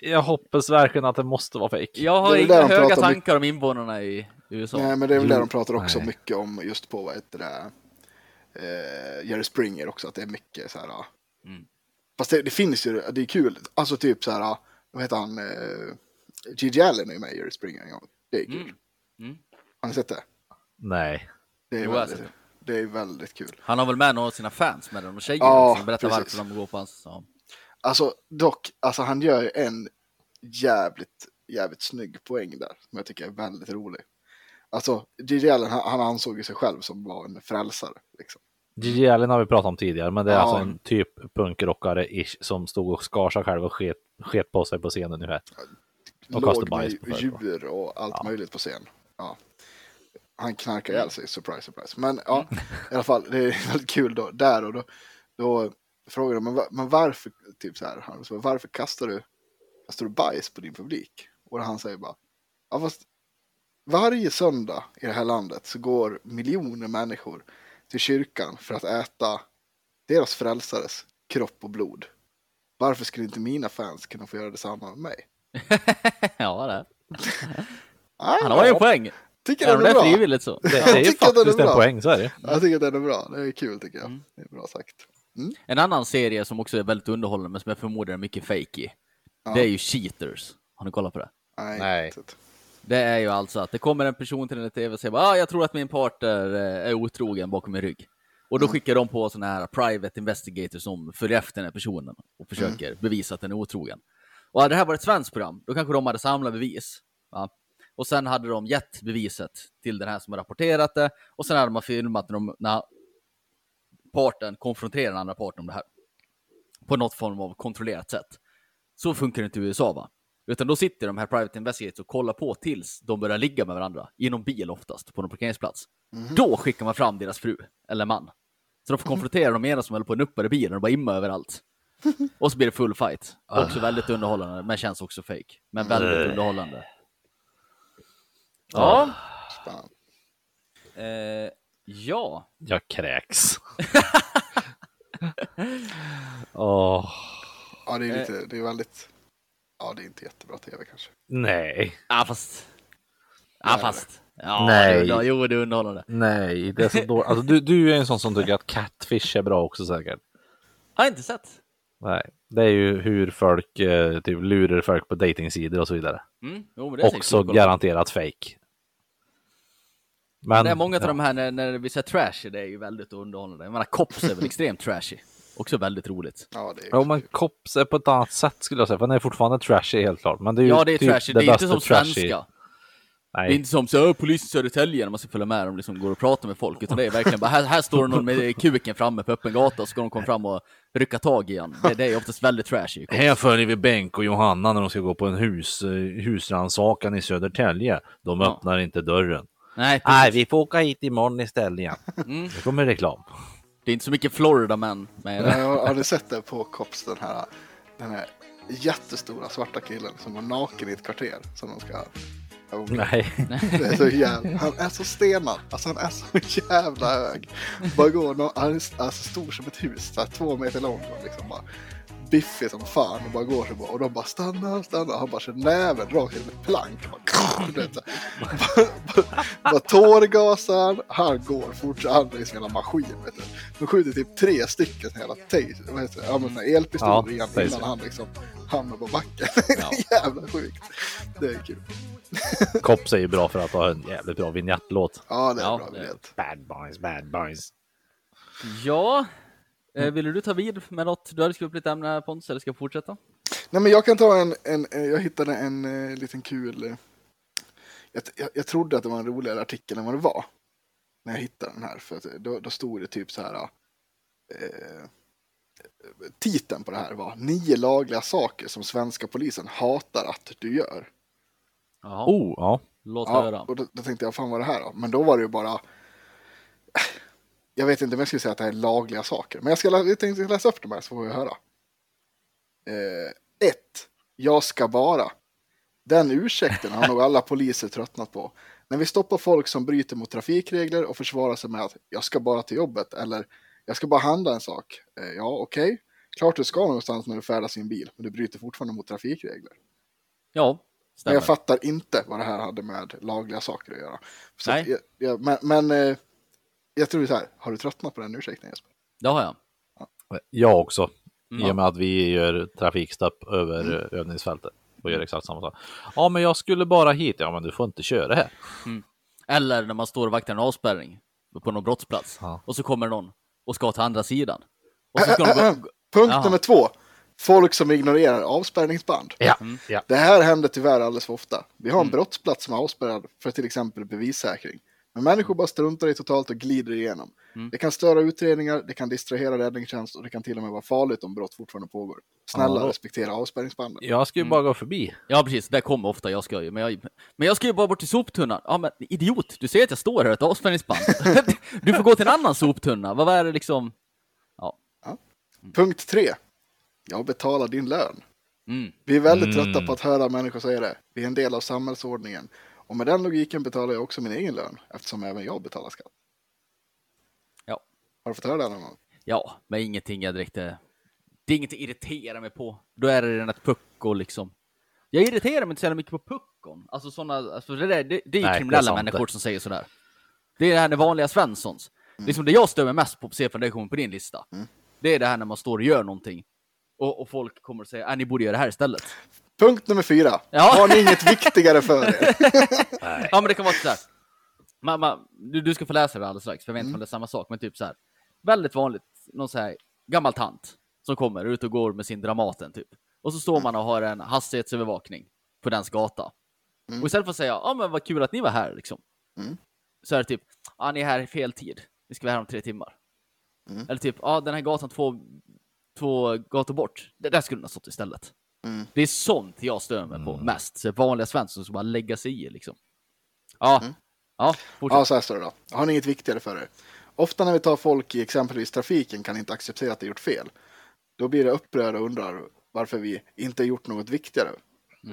Jag hoppas verkligen att det måste vara fake. Jag har inga där höga tankar om invånarna i USA. nej men det är väl det de pratar också Nej. mycket om just på vad heter det, eh, Jerry Springer också, att det är mycket så här. ja. Mm. Fast det, det finns ju, det är kul, alltså typ så här, ja, vad heter han, eh, Gigi Allen är ju med i Jerry Springer en gång. Det är kul. Mm. Mm. Har ni sett det? Nej. Det är, Jo, väldigt, sett det är väldigt kul. Han har väl med några av sina fans med den och tjejer Ja, som berättar precis. varför de går på hans... Ja. Alltså dock, alltså han gör ju en jävligt, jävligt snygg poäng där som jag tycker är väldigt rolig. Alltså, Gigi Allen, han, han ansåg ju sig själv som var en frälsare. Liksom. Gigi Allen har vi pratat om tidigare, men det är Ja. alltså en typ punkrockare-ish som stod och skar sig själv och sket, sket på sig på scenen nu. Och kastade bajs på djur och allt Ja. möjligt på scen. Ja. Han knarkar ihjäl sig, surprise, surprise. Men ja, i alla fall, det är väldigt kul då. Där och då, då frågar de, men, va- men varför, typ så här, han, så, varför kastar du, kastar du bajs på din publik? Och han säger bara, ja fast varje söndag i det här landet så går miljoner människor till kyrkan för att äta deras frälsares kropp och blod. Varför skulle inte mina fans kunna få göra detsamma med mig? ja, det. Han har ju en poäng. Tycker om den det är är bra. frivilligt så. Det, det Jag är ju tycker att den är faktiskt en bra. poäng, så är det. Jag tycker att den är bra. Det är kul tycker jag. Mm. Det är bra sagt. En annan serie som också är väldigt underhållande men som jag förmodar är mycket fake i. Ja. Det är ju Cheaters. Har ni kollat på det? Nej. Nej. Det är ju alltså att det kommer en person till en tv och säger ah, jag tror att min partner eh, är otrogen bakom min rygg. Och då skickar de på sådana här private investigators som följer efter den här personen och försöker bevisa att den är otrogen. Och hade det här varit ett svenskt program, då kanske de hade samlat bevis. Va? Och sen hade de gett beviset till den här som har rapporterat det. Och sen hade man filmat när, de, när parten konfronterar den andra parten om det här. På något form av kontrollerat sätt. Så funkar det inte i USA va? Utan då sitter de här private investigators och kollar på tills de börjar ligga med varandra. I någon bil oftast, på någon parkeringsplats. Då skickar man fram deras fru, eller man. Så de får konfrontera de ena som håller på att nuppa i bilen och bara imma överallt. Och så blir det full fight. Också väldigt underhållande, men känns också fake. Men väldigt underhållande. Ja. Eh, ja. Jag kräks. Åh, Ja, det är Eh. lite, det är väldigt, ja det är inte jättebra tv kanske. nej. Ja, fast. Ja, fast. Ja, Nej. Det, jo, det är underhållande. Nej, det är så dåligt. Alltså, du, du är en sån som tycker att Catfish är bra också säkert. Har jag inte sett. Nej, det är ju hur folk eh, typ lurar folk på datingsidor och så vidare. Mm, jo, men det är säkert Också på. garanterat fake. Men Det är många av de här när, när vi ser trashy, det är ju väldigt underhållande. Jag menar, Cops är väl extremt trashy. Också väldigt roligt. Ja, det är Ja, men Cops är på ett annat sätt skulle jag säga, för den är fortfarande trashy helt klart. Men det är ju Ja, det är typ trashy. Det är inte som trashy. svenska. Det är Nej, inte som så, "Åh, polisen i Södertälje när man ska följa med dem liksom går och pratar med folk. Utan det är verkligen bara, här, här står någon med kuken framme på öppen gata och så ska de komma fram och rycka tag i en. Det, det är oftast väldigt trashy. Här följer vi Bengt och Johanna när de ska gå på en hus, eh, husrannsakan i Södertälje. De Ja. öppnar inte dörren. Nej, Nej, vi får åka hit imorgon istället igen. Mm. Det kommer reklam. Det är inte så mycket Florida med det. Ja, jag har ni sett det på Cops, den här, den här jättestora svarta killen som var naken i ett kvarter som de ska... Nej. Det är så jävla, han är så stenad, alltså han är så jävla hög. Bara går, nå- han är alltså stor som ett hus, så här, två meter lång liksom bara biffig som fan och bara går så bara, och de bara stanna, stanna. Han bara kör näven rakt in i ett plank. Bara, så tårgasar han, går fortsatt, han är som en maskin. Vet du. De skjuter typ tre stycken jävla taser, vad heter det, ja, men elpistoler Ja, taser. innan han liksom hamnar på backen. Ja. Jävla sjukt. Det är kul. Kops är ju bra för att ha en jävligt bra vignettlåt. Ja, det är Ja, bra vet. Bad boys, bad boys. Ja, eh, ville du ta vid med något? Du hade skrivit upp lite ämne här Pontus, eller ska jag fortsätta? Nej, men jag kan ta en, en eh, jag hittade en eh, liten kul, jag, jag, jag trodde att det var en roligare artikel än vad det var. När jag hittade den här, för att då, då stod det typ så här, eh, titeln på det här var nio lagliga saker som svenska polisen hatar att du gör. Jaha, Oh, ja. låt Ja, höra. och då, då tänkte jag, fan vad är det här då? Men då var det ju bara, jag vet inte om jag skulle säga att det här är lagliga saker, men jag, ska, jag tänkte läsa upp de här så får vi höra. Eh, ett, jag ska bara. Den ursäkten har nog alla poliser tröttnat på. När vi stoppar folk som bryter mot trafikregler och försvarar sig med att jag ska bara till jobbet eller jag ska bara handla en sak. Eh, ja, okej. Klart du ska någonstans när du färdas i en bil, men du bryter fortfarande mot trafikregler. Ja, Men stämmer. jag fattar inte vad det här hade med lagliga saker att göra. Så Nej. jag, jag, men men eh, jag tror så här, har du tröttnat på den ursäkten Jesper? Det har jag. Jag också. Mm. I och med att vi gör trafikstopp över Mm. övningsfältet och gör exakt samma sak. Ja, men jag skulle bara hit. Ja, men du får inte köra här. Eller när man står och vaktar en avspärrning på någon brottsplats Ja. och så kommer någon och ska till andra sidan. Och så ska de gå... Punkt Jaha. nummer två. Folk som ignorerar avspärrningsband. Ja, Mm. Det här händer tyvärr alldeles för ofta. Vi har en Mm. brottsplats som är avspärrad för till exempel bevissäkring. Men människor bara struntar i totalt och glider igenom. Mm. Det kan störa utredningar, det kan distrahera räddningstjänst och det kan till och med vara farligt om brott fortfarande pågår. Snälla Ja. respektera avspärrningsbanden. Jag ska ju Mm. bara gå förbi. Ja, precis. Det kommer ofta. Jag ska ju. Men jag, men jag ska ju bara bort till soptunnan. Ja, men idiot. Du ser att jag står här, ett avspärrningsband. du får gå till en annan soptunna. Vad är det liksom? Punkt tre. Jag betalar din lön. Mm. Vi är väldigt Mm. trötta på att höra människor säga det. Vi är en del av samhällsordningen. Och med den logiken betalar jag också min egen lön, eftersom även jag betalar skatt. Ja. Har du fått höra det någon gång? Ja, men ingenting jag direkt... eh, Det är inget jag irriterar mig på. Då är det redan ett pucko liksom. Jag irriterar mig inte så jävla mycket på puckon. Alltså sådana, alltså det, där, det, det är Nej, det är kriminella människor som säger sådär. Det är det här med vanliga Svenssons. Liksom det jag stör mig mest på, se från det kommer på din lista. Det är det här när man står och gör någonting. Och, och folk kommer och säger, äh, ni borde göra det här istället. Punkt nummer fyra. Ja. Har ni inget viktigare för er? Ja men det kan vara så här. Man, du, du ska få läsa det alldeles strax, för jag vet inte om det är samma sak, men typ så här. Väldigt vanligt, någon så här gammal tant som kommer ut och går med sin Dramaten typ. Och så står man och har en hastighetsövervakning på dens gata. Och istället för att säga, ja men vad kul att ni var här liksom. Mm. Så är det typ, ja ni är här i fel tid. Vi ska vara här om tre timmar. Mm. Eller typ, ja den här gatan två, två gator bort, det där skulle den ha stått istället. Mm. Det är sånt jag stör mig på mest. Så vanliga Svensson som bara lägga sig i liksom. Ja, Mm. ja, fortsätt. Ja, så här står det då. Har ni inget viktigare för er? Ofta när vi tar folk i exempelvis trafiken kan inte acceptera att de gjort fel. Då blir det upprörda och undrar varför vi inte gjort något viktigare.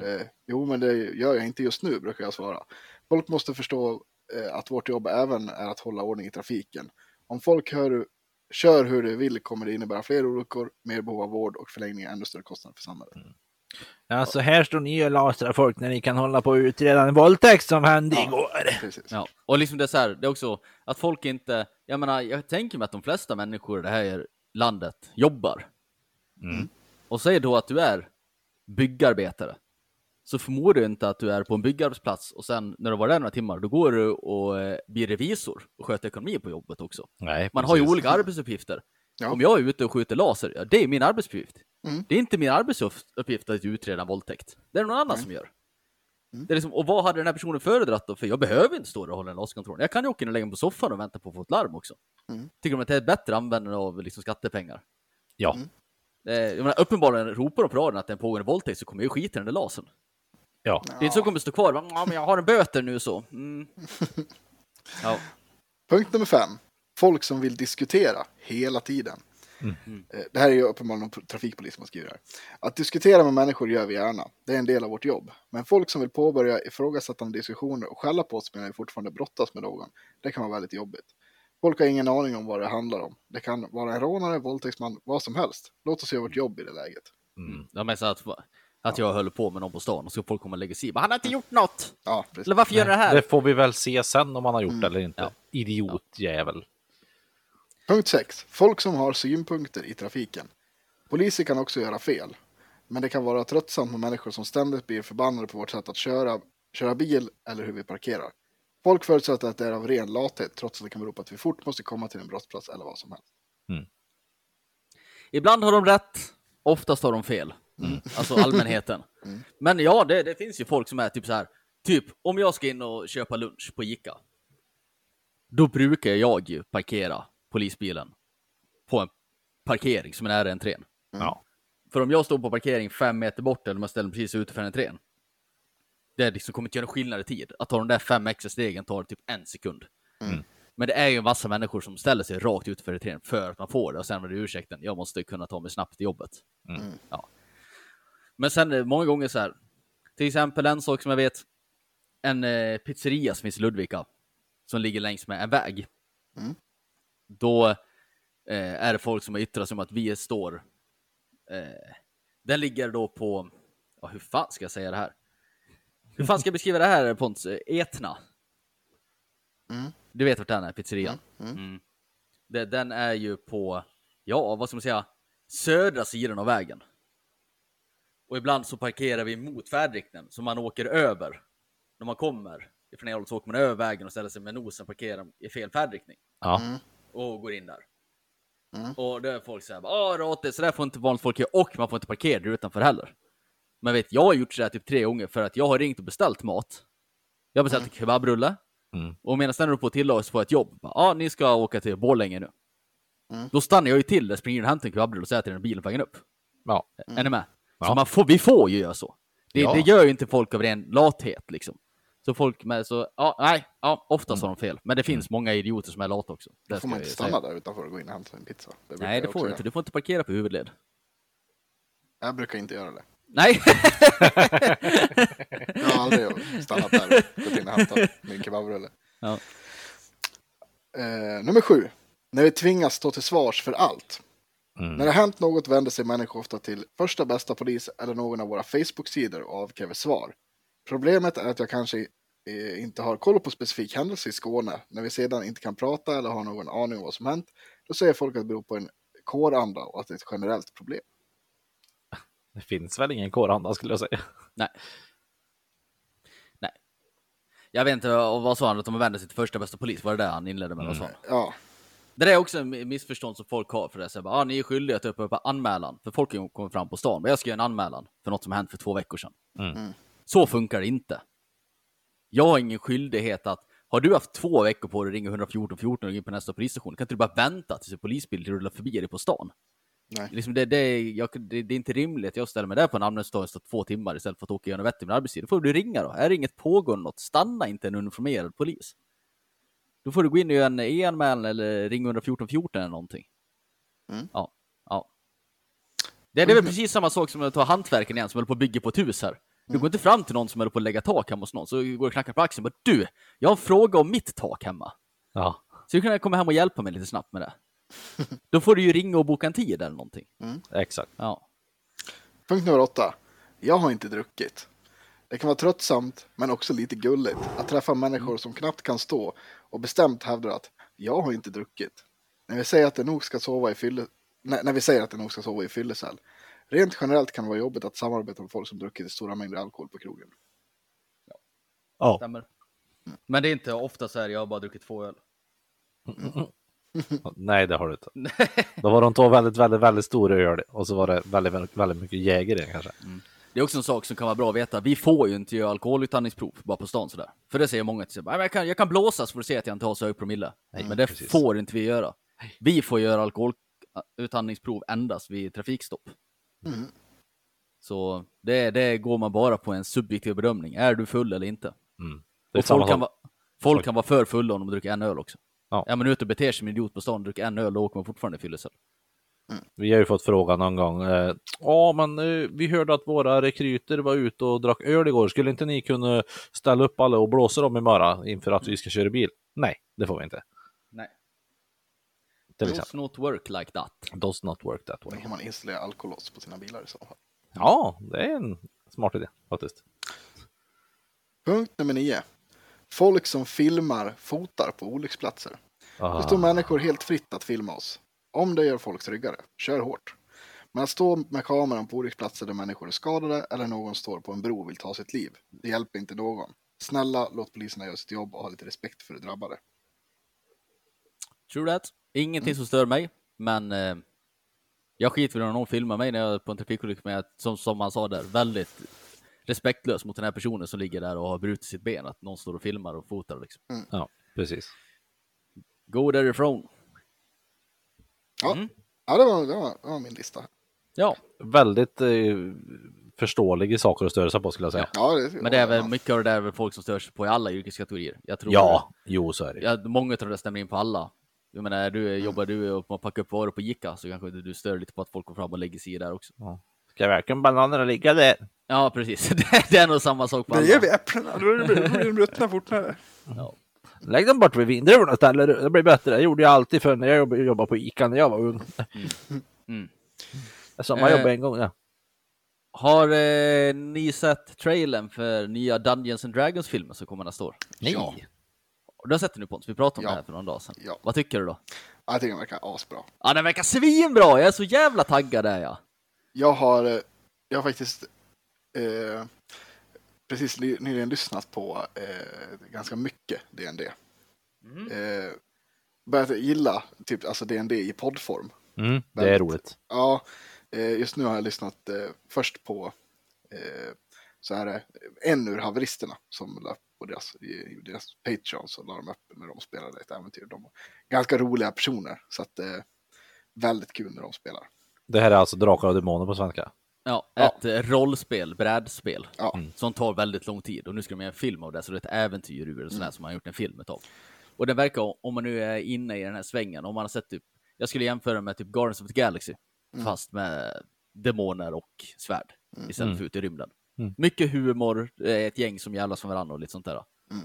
Eh, jo, men det gör jag inte just nu, brukar jag svara. Folk måste förstå eh, att vårt jobb även är att hålla ordning i trafiken. Om folk hör, kör hur de vill kommer det innebära fler olyckor, mer behov av vård och förlängning ännu större kostnader för samhället. Alltså här står ni och lasrar folk när ni kan hålla på att utreda en våldtäkt som hände igår. Precis. Ja, och liksom det är så här, det är också att folk inte, jag menar, jag tänker mig att de flesta människor i det här landet jobbar. Mm. Och säg då att du är byggarbetare. Så förmodar du inte att du är på en byggarbetsplats och sen när du var där några timmar, då går du och eh, blir revisor och sköter ekonomi på jobbet också. Nej, Man har ju olika arbetsuppgifter. Ja. Om jag är ute och skjuter laser, ja, det är min arbetsuppgift. Mm. Det är inte min arbetsuppgift att utreda en våldtäkt. Det är någon annan som gör. Mm. Det är liksom, och vad hade den här personen föredragit då? För jag behöver inte stå där och hålla en laskontroll. Jag kan ju åka in och lägga mig på soffan och vänta på att få ett larm också. Mm. Tycker de att det är ett bättre användande av liksom, skattepengar? Ja, Mm. Eh, jag menar, uppenbarligen ropar de på radion att det är en pågående våldtäkt så kommer jag ju skita i den där lasern. Ja. Det är inte så kommer stå kvar ja men jag har en böter nu så. Mm. Ja. Punkt nummer fem. Folk som vill diskutera hela tiden. Eh, Det här är ju uppenbarligen någon trafikpolis som det här. Att diskutera med människor gör vi gärna. Det är en del av vårt jobb. Men folk som vill påbörja ifrågasättande diskussioner och skälla på oss medan vi fortfarande brottas med någon, det kan vara väldigt jobbigt. Folk har ingen aning om vad det handlar om. Det kan vara en rånare, våldtäktsman, vad som helst. Låt oss göra vårt jobb i det läget. Jag menar så att, att jag höll på med någon på stan och så folk kommer och lägger sig i. Men han har inte gjort något! Ja, precis. Eller varför gör du det här? Det får vi väl se sen om han har gjort det eller inte. Ja. Idiotjävel. Punkt 6. Folk som har synpunkter i trafiken. Poliser kan också göra fel. Men det kan vara tröttsamt med människor som ständigt blir förbannade på vårt sätt att köra, köra bil eller hur vi parkerar. Folk förutsätter att det är av ren lathet trots att det kan bero på att vi fort måste komma till en brottsplats eller vad som helst. Ibland har de rätt, oftast har de fel. Alltså allmänheten. Men ja, det, det finns ju folk som är typ så här. Typ om jag ska in och köpa lunch på Ica. Då brukar jag ju parkera polisbilen på en parkering som är nära entrén. Ja. För om jag står på parkering fem meter bort eller om jag ställer mig precis utanför entrén. Det liksom kommer inte göra skillnad i tid. Att ta de där fem extra stegen tar typ en sekund. Men det är ju en massa människor som ställer sig rakt utanför entrén för att man får det och sen var det ursäkten. Jag måste kunna ta mig snabbt till jobbet. Ja. Men sen eh, många gånger så här. Till exempel en sak som jag vet. En eh, pizzeria som finns i Ludvika. Som ligger längs med en väg. Då eh, är det folk som har yttrat sig om att vi står. Eh, den ligger då på. Ja, hur fan ska jag säga det här? Hur fan ska jag beskriva det här Pontus? Etna. Du vet vart den är, pizzerian? Mm. Det, den är ju på, ja vad ska man säga, södra sidan av vägen. Och ibland så parkerar vi mot färdriktningen, så man åker över. När man kommer ifrån ena hållet så åker man över vägen och ställer sig med nosen och parkerar i fel färdriktning. Ja. Och går in där. Och då är folk säger åh Rate, så där får inte vanligt folk göra. Och man får inte parkera där utanför heller. Men vet, jag har gjort så där typ tre gånger för att jag har ringt och beställt mat. Jag har beställt en kebabrulle. Mm. Och medan den håller på att tillaga så får jag ett jobb. Ja, ni ska åka till Borlänge nu. Då stannar jag ju till där, springer in och hämtar en kebabrulle och säger till den bilen på vägen upp. Ja. Är ni med? Så Ja. man får, vi får ju göra så. Det, Ja. det gör ju inte folk av ren lathet liksom. Så folk med så, ja, nej, ja, oftast har de fel. Men det finns många idioter som är lata också. Det Då får man inte stanna där utanför och gå in och hämta en pizza. Det Nej, det får du inte. Du får inte parkera på huvudled. Jag brukar inte göra det. Nej! Jag har aldrig stannat där och gått in och hämtat min kebabrulle. ja. Eh, nummer sju. När vi tvingas stå till svars för allt. När det hänt något vänder sig människor ofta till första bästa polis eller någon av våra Facebook-sidor och avkräver svar. Problemet är att jag kanske eh, inte har koll på specifik händelse i Skåne. När vi sedan inte kan prata eller har någon aning om vad som hänt, då säger folk att det beror på en kåranda och att det är ett generellt problem. Det finns väl ingen kåranda skulle jag säga. Nej. Nej. Jag vet inte, vad vad sa han? Att de vänder sig till första bästa polis? Var det det han inledde med? Vad sa han? Ja, Det där är också en missförstånd som folk har för det. Så bara, ah, ni är skyldiga att ta upp en anmälan. För folk kommer fram på stan. Men jag ska göra en anmälan för något som hänt för två veckor sedan. Mm. Så funkar det inte. Jag har ingen skyldighet att har du haft två veckor på dig att ringa 114 14 och gå in på nästa polisstation, kan inte du bara vänta tills en polisbil rullar förbi dig på stan? nej. Liksom det, det, är- jag, det, det är inte rimligt att jag ställer mig där på en anmälningsdag och två timmar istället för att åka och göra något vettigt med arbetstid. Då får du ringa då. Är det inget pågående något, stanna inte en uniformerad polis. Då får du gå in och göra en e-anmälan eller ringa 114 14 eller någonting. Mm. Ja, ja. Det, är väl precis samma sak som att ta hantverken igen som håller på att bygga på ett hus här. Du går inte fram till någon som håller på att lägga tak hemma hos någon, så går och knackar på axeln och bara du, jag har en fråga om mitt tak hemma. Ja. Så du kan komma hem och hjälpa mig lite snabbt med det. Då får du ju ringa och boka en tid eller någonting. Exakt. Ja. Punkt nummer åtta. Jag har inte druckit. Det kan vara tröttsamt, men också lite gulligt, att träffa människor som knappt kan stå och bestämt hävdar att jag har inte druckit. När vi säger att det nog ska sova i fylle... när, när vi säger att det nog ska sova i fyllecell. Rent generellt kan det vara jobbigt att samarbeta med folk som druckit i stora mängder alkohol på krogen. Ja. Stämmer. Men det är inte ofta så här, jag har bara druckit två öl. Nej, det har du inte. Då var de två väldigt, väldigt, väldigt stora öl och så var det väldigt, väldigt, väldigt mycket jäger i den kanske. Det är också en sak som kan vara bra att veta. Vi får ju inte göra alkoholutandningsprov bara på stan sådär. För det säger många till sig. "Nej, Jag kan, jag kan blåsa så får du se att jag inte har så hög promille. men det precis. får inte vi göra. Vi får göra alkoholutandningsprov endast vid trafikstopp. Så det, det går man bara på en subjektiv bedömning. Är du full eller inte? Är Och folk, kan vara, folk kan vara för fulla om de dricker en öl också. Ja. Är man ute och beter sig som en idiot på stan och dricker en öl, då åker man fortfarande i fyllecell. Vi har ju fått frågan någon gång. eh, Ja, men eh, vi hörde att våra rekryter var ute och drack öl igår. Skulle inte ni kunna ställa upp alla och blåsa dem imorgon inför att vi ska köra bil? Nej, det får vi inte. Nej. Till Does not work like that. Does not work that Då way. kan man installera alkolås på sina bilar i så fall. Ja, det är en smart idé faktiskt. Punkt nummer nio. Folk som filmar fotar på olycksplatser. Det står Ah, människor helt fritt att filma oss. Om det gör folk tryggare, kör hårt. Men att stå med kameran på olycksplatser där människor är skadade eller någon står på en bro och vill ta sitt liv, det hjälper inte någon. Snälla, låt poliserna göra sitt jobb och ha lite respekt för de drabbade. True that. Ingenting som stör mig, men eh, jag skiter i om någon filmar mig när jag är på en trafikolycka, men jag, som, som man sa där, väldigt respektlös mot den här personen som ligger där och har brutit sitt ben, att någon står och filmar och fotar liksom. ja, precis. Gå därifrån. Ja, Mm. ja det, var, det, var, det var min lista. Ja, Väldigt eh, förståeliga saker att störa sig på skulle jag säga. Ja, det, men det är väl ja. mycket av det där är väl folk som stör sig på i alla yrkeskategorier. Jag tror Ja, jo så är det. Ja, många av det stämmer in på alla. Jag menar, du jobbar du och man packar upp varor på Ica så kanske du stör lite på att folk går fram och lägger sig i där också. Ska verkligen bananerna ligga där? Ja, precis. Det, det är nog samma sak på Det alla. ger vi äpplena, då blir de ruttna fortare. Ja. Lägg dem bort vid vindruvorna istället, det blir bättre. Det gjorde jag alltid för när jag jobb- jobbade på Ica när jag var ung. Mm. Sommarjobb Eh, en gång, ja. Har eh, ni sett trailern för nya Dungeons and Dragons-filmen som kommer nästa år? Nej. Ja. Du har sett den nu Pontus, vi pratade om Ja. det här för någon dag sedan. Ja. Vad tycker du då? Ja, Jag tycker den verkar asbra. Ja, den verkar svinbra! Jag är så jävla taggad där jag. Jag har, eh, jag har faktiskt eh, precis ny- nyligen lyssnat på eh, ganska mycket D&D. Eh, börjat gilla typ, alltså D&D i poddform. Mm, det är Väldigt. roligt. Ja, eh, just nu har jag lyssnat eh, först på eh, så här, eh, en ur haveristerna som la på deras, i, i deras Patreon så la de upp när de spelade ett äventyr. De var ganska roliga personer så att eh, väldigt kul när de spelar. Det här är alltså Drakar och Demoner på svenska. Ja, Ja. ett eh, rollspel, brädspel, Ja, som tar väldigt lång tid. Och nu ska de göra en film av det, så det är ett äventyr ur det, sådär som man har gjort en film av. Och det verkar, om man nu är inne i den här svängen, om man har sett typ, jag skulle jämföra med typ Guardians of the Galaxy, fast med demoner och svärd istället för ut i rymden. Mm. Mycket humor, är ett gäng som jävlas med varandra och lite sånt där. Mm.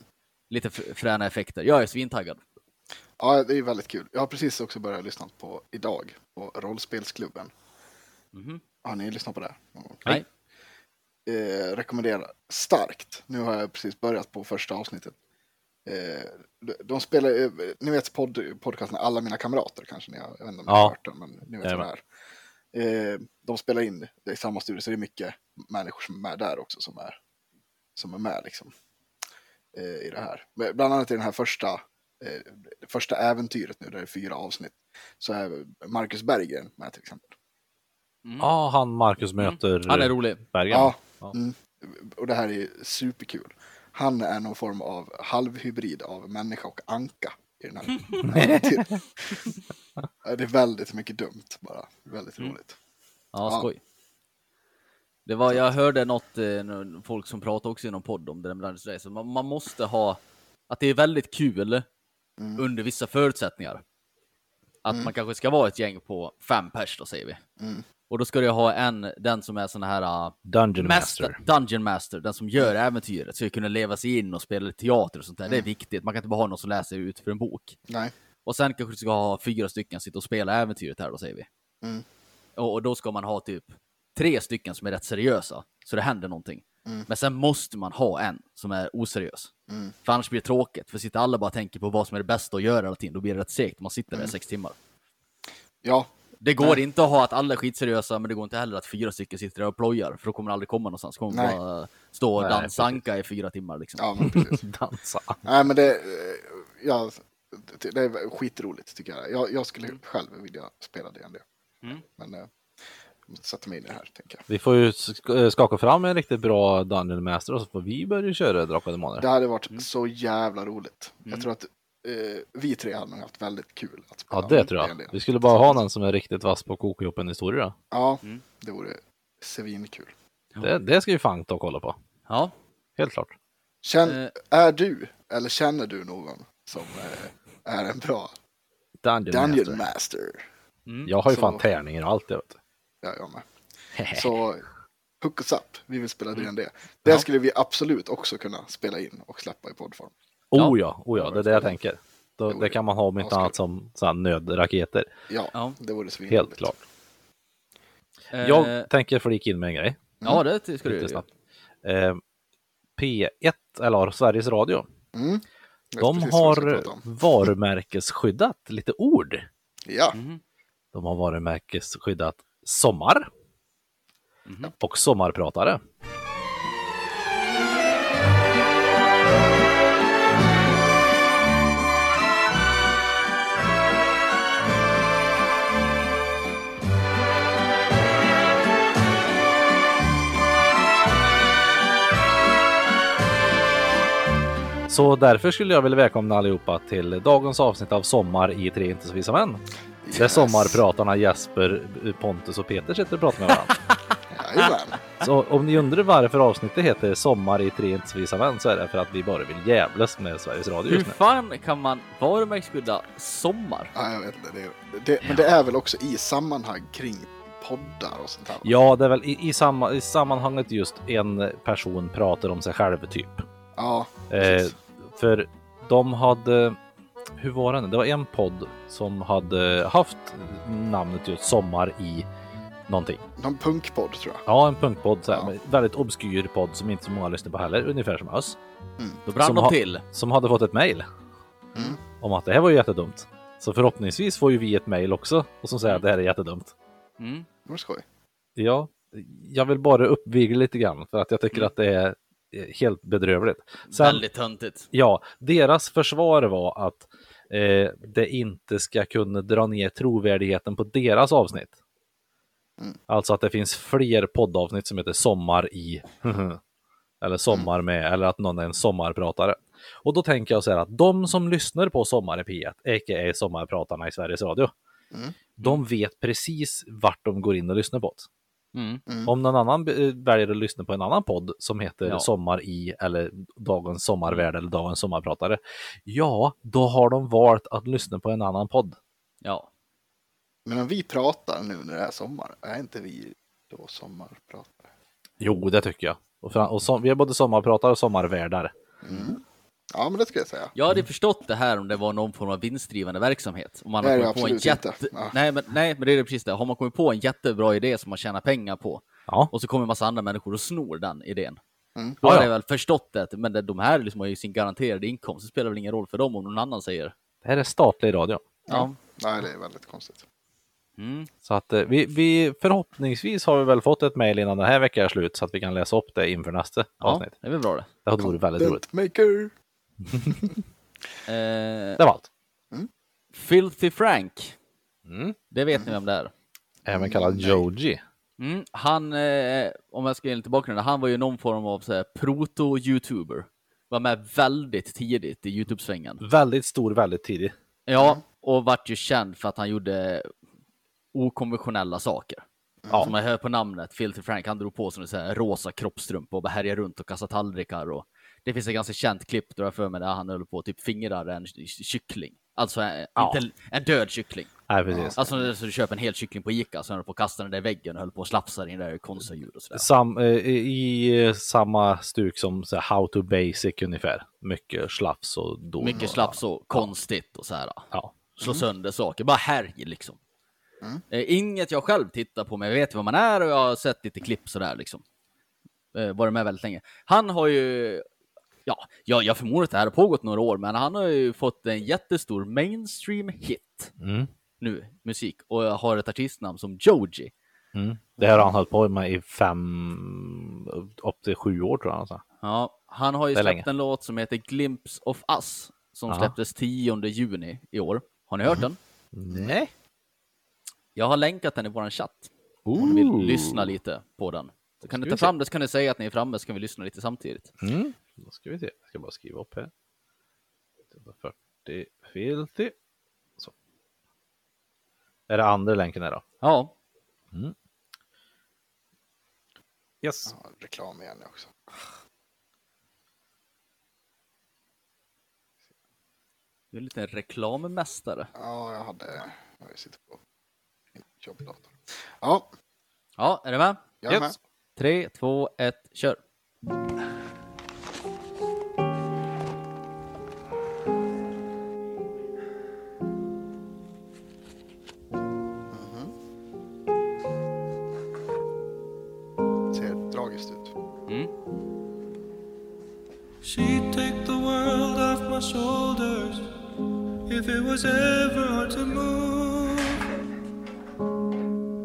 Lite fräna effekter. Jag är svintaggad. ja, det är väldigt kul. Jag har precis också börjat lyssna på idag på Rollspelsklubben. Mhm. Har ni lyssnat på det? Nej. eh, rekommenderar starkt. Nu har jag precis börjat på första avsnittet. Eh, de, de spelar, eh, ni vet podd, podcasten Alla mina kamrater kanske ni har, jag vet inte om ni har hört den, men ni vet vad det är. Eh, de spelar in det i samma studio, så det är mycket människor som är med där också som är, som är med liksom. Eh, I det här. Men Bland annat i den här första, eh, första äventyret nu, där det är fyra avsnitt, så är Marcus Berggren med till exempel. Ja, han Marcus möter Han är rolig. Bergen. Ja, Ja. Mm. och det här är superkul. Han är någon form av halvhybrid av människa och anka i den här. Ja, Det är väldigt mycket dumt bara. Väldigt roligt. Ja, Ja. skoj. Det var, jag hörde något, eh, folk som pratade också i någon podd om det där med Dungeons. Man, man måste ha, att det är väldigt kul under vissa förutsättningar. Att man kanske ska vara ett gäng på fem pers då säger vi. Och då ska du ha en, den som är sån här uh, Dungeon Master. Dungeon Master, den som gör äventyret, ska ju kunna leva sig in och spela teater och sånt där. Det är viktigt. Man kan inte bara ha någon som läser ut för en bok. Nej. Och sen kanske du ska ha fyra stycken sitta och spela äventyret här då säger vi. Mm. Och, och då ska man ha typ tre stycken som är rätt seriösa, så det händer någonting. Men sen måste man ha en som är oseriös. Mm. För annars blir det tråkigt, för sitter alla bara och tänker på vad som är det bästa att göra hela tiden, då blir det rätt segt om man sitter där i sex timmar. Ja, Det går inte att ha att alla är skitseriösa, men det går inte heller att fyra stycken sitter där och plojar, för då kommer det aldrig komma någonstans. Kommer Nej. bara stå och Nej, dansa anka i fyra timmar liksom. ja men precis. Dansa. Nej, men det, eh, ja, det är skitroligt tycker jag. Jag, jag skulle själv vilja spela det. Mm. Men eh, jag måste sätta mig in i det här, tänker jag. Vi får ju sk- skaka fram en riktigt bra Dungeon Master och så får vi börja köra Drakar och Demoner. Det hade varit Mm. så jävla roligt. Jag tror att eh, vi tre hade nog haft väldigt kul att spela. Ja, det tror jag. Vi skulle bara ha någon som är riktigt vass på att koka ihop en historia. då. Ja, Mm. det vore svinkul. Det, det ska vi fan ta och kolla på. Ja. Helt klart. Känn, Eh. Är du, eller känner du någon som eh, är en bra Dungeon, Dungeon Master. Master? Jag har ju Så- fan tärningar och allt det vet du. Ja, jag med. Så hook us up, vi vill spela D&D. Det skulle vi absolut också kunna spela in och släppa i poddform. Oh ja, oh ja, det är det jag tänker. Då, Jo, det kan man ha om inte annat som så här, nödraketer. Ja, Ja. det vore svinroligt. Helt klart. Eh, Jag tänker flika in med en grej. Ja, det ska du snabbt. Eh, P1, eller Sveriges Radio, Mm. De har varumärkesskyddat lite ord. Ja, Mhm. De har varumärkesskyddat sommar Mhm. och sommarpratare. Så därför skulle jag vilja välkomna allihopa till dagens avsnitt av Sommar i Tre inte så visa män. Där Yes. sommarpratarna Jesper, Pontus och Peter sitter och pratar med varandra. Så om ni undrar varför avsnittet heter Sommar i Tre inte så visa män så är det för att vi bara vill jävlas med Sveriges Radio Hur just nu. fan kan man varumärkesskydda sommar? Ja, jag vet inte. Det, det, men det är väl också i sammanhang kring poddar och sånt här. Ja, det är väl i, i, samma, i sammanhanget just en person pratar om sig själv typ. Ja, Eh. För de hade, hur var det nu? Det var en podd som hade haft namnet just Sommar i någonting. Någon punkpodd tror jag. Ja, en punkpodd, så här, Ja. väldigt obskyr podd som inte så många lyssnar på heller, ungefär som oss. Då brann de till. Som hade fått ett mejl Mm. om att det här var ju jättedumt. Så förhoppningsvis får ju vi ett mejl också och som säger att det här är jättedumt. Mm. Det var skoj. Ja, jag vill bara uppvigla lite grann för att jag tycker att det är helt bedrövligt. Sen, Väldigt töntigt. Ja, deras försvar var att eh, det inte ska kunna dra ner trovärdigheten på deras avsnitt. Mm. Alltså att det finns fler poddavsnitt som heter Sommar i eller Sommar med eller att någon är en sommarpratare. Och då tänker jag så här att de som lyssnar på Sommar i P1, a.k.a. Sommarpratarna i Sveriges Radio, Mm. de vet precis vart de går in och lyssnar på det. Mm. Om någon annan eh, väljer att lyssna på en annan podd som heter Ja. Sommar i eller Dagens sommarvärld eller Dagens sommarpratare. Ja, då har de valt att lyssna på en annan podd. Ja. Men om vi pratar nu när det är sommar, är inte vi då sommarpratare? Jo, det tycker jag. Och, och som, vi är både sommarpratare och sommarvärdar. Ja, men det ska jag säga. Jag hade förstått det här om det var någon form av vinstdrivande verksamhet. Om man Det har det kommit på en jätte... inte. Ja. Nej, men, nej, men det är precis det. Har man kommit på en jättebra idé som man tjänar pengar på Ja, och så kommer en massa andra människor och snor den idén. Mm. Då Ja, har ja. jag väl förstått det, men det, de här liksom har ju sin garanterade inkomst. Det spelar väl ingen roll för dem om någon annan säger. det här är statlig radio. Ja. Nej, det är väldigt konstigt. Mm. Så att eh, vi, vi förhoppningsvis har vi väl fått ett mejl innan den här veckan är slut så att vi kan läsa upp det inför nästa ja, avsnitt. det är väl bra det. Det hade varit väldigt roligt. Maker. Eh, Det var allt. Filthy Frank. Mm. Det vet ni vem det är. Även kallad Joji. Mm, han, eh, om jag ska ge lite bakgrund, han var ju någon form av proto-youtuber. Var med väldigt tidigt i Youtube-svängen. Väldigt stor, väldigt tidig. Ja, och vart ju känd för att han gjorde okonventionella saker. Ja. Som man hör på namnet, Filthy Frank, han drog på sig en rosa kroppstrumpa och bara härjade runt och kastade tallrikar. Och det finns ett ganska känt klipp, då jag för mig, där han höll på att typ fingrar en ky- kyckling. Alltså en, Ja. inte, en död kyckling. Nej, precis. Alltså så du köper en hel kyckling på Ica, så höll du på att kasta den där i väggen och höll på att slafsa in där konstiga ljud och sådär. Sam, eh, i eh, samma stuk som så här, How to Basic ungefär. Mycket slafs och dom. Mycket och, slaps och konstigt och så här. Ja. Slå sönder saker, bara härj liksom. Eh, inget jag själv tittar på, men jag vet vad man är och jag har sett lite klipp sådär liksom. Eh, varit med väldigt länge. Han har ju, ja, jag, jag förmodar att det här har pågått några år, men han har ju fått en jättestor mainstream hit Mm. nu, musik, och har ett artistnamn som Joji. Mm. Det här har han hållit på med i fem, upp till sju år tror jag. Alltså. Ja, han har ju släppt länge. en låt som heter Glimpse of Us, som Ja. släpptes 10 juni i år. Har ni hört den? Nej. Jag har länkat den i vår chatt. Om ni vill lyssna lite på den. Så kan ni ta fram det, så kan ni säga att ni är framme, så kan vi lyssna lite samtidigt. Mm. Då ska vi se. Jag ska bara skriva upp här. 40 filthy. Så. Är det andra länken här då? Ja, Yes. Ja, reklam igen också. du är en liten reklammästare. Ja, jag hade... Jag sitter på min jobbdator. Ja, Ja, är du med? jag är med. Yes. Tre, två, ett, kör. Was ever hard to move.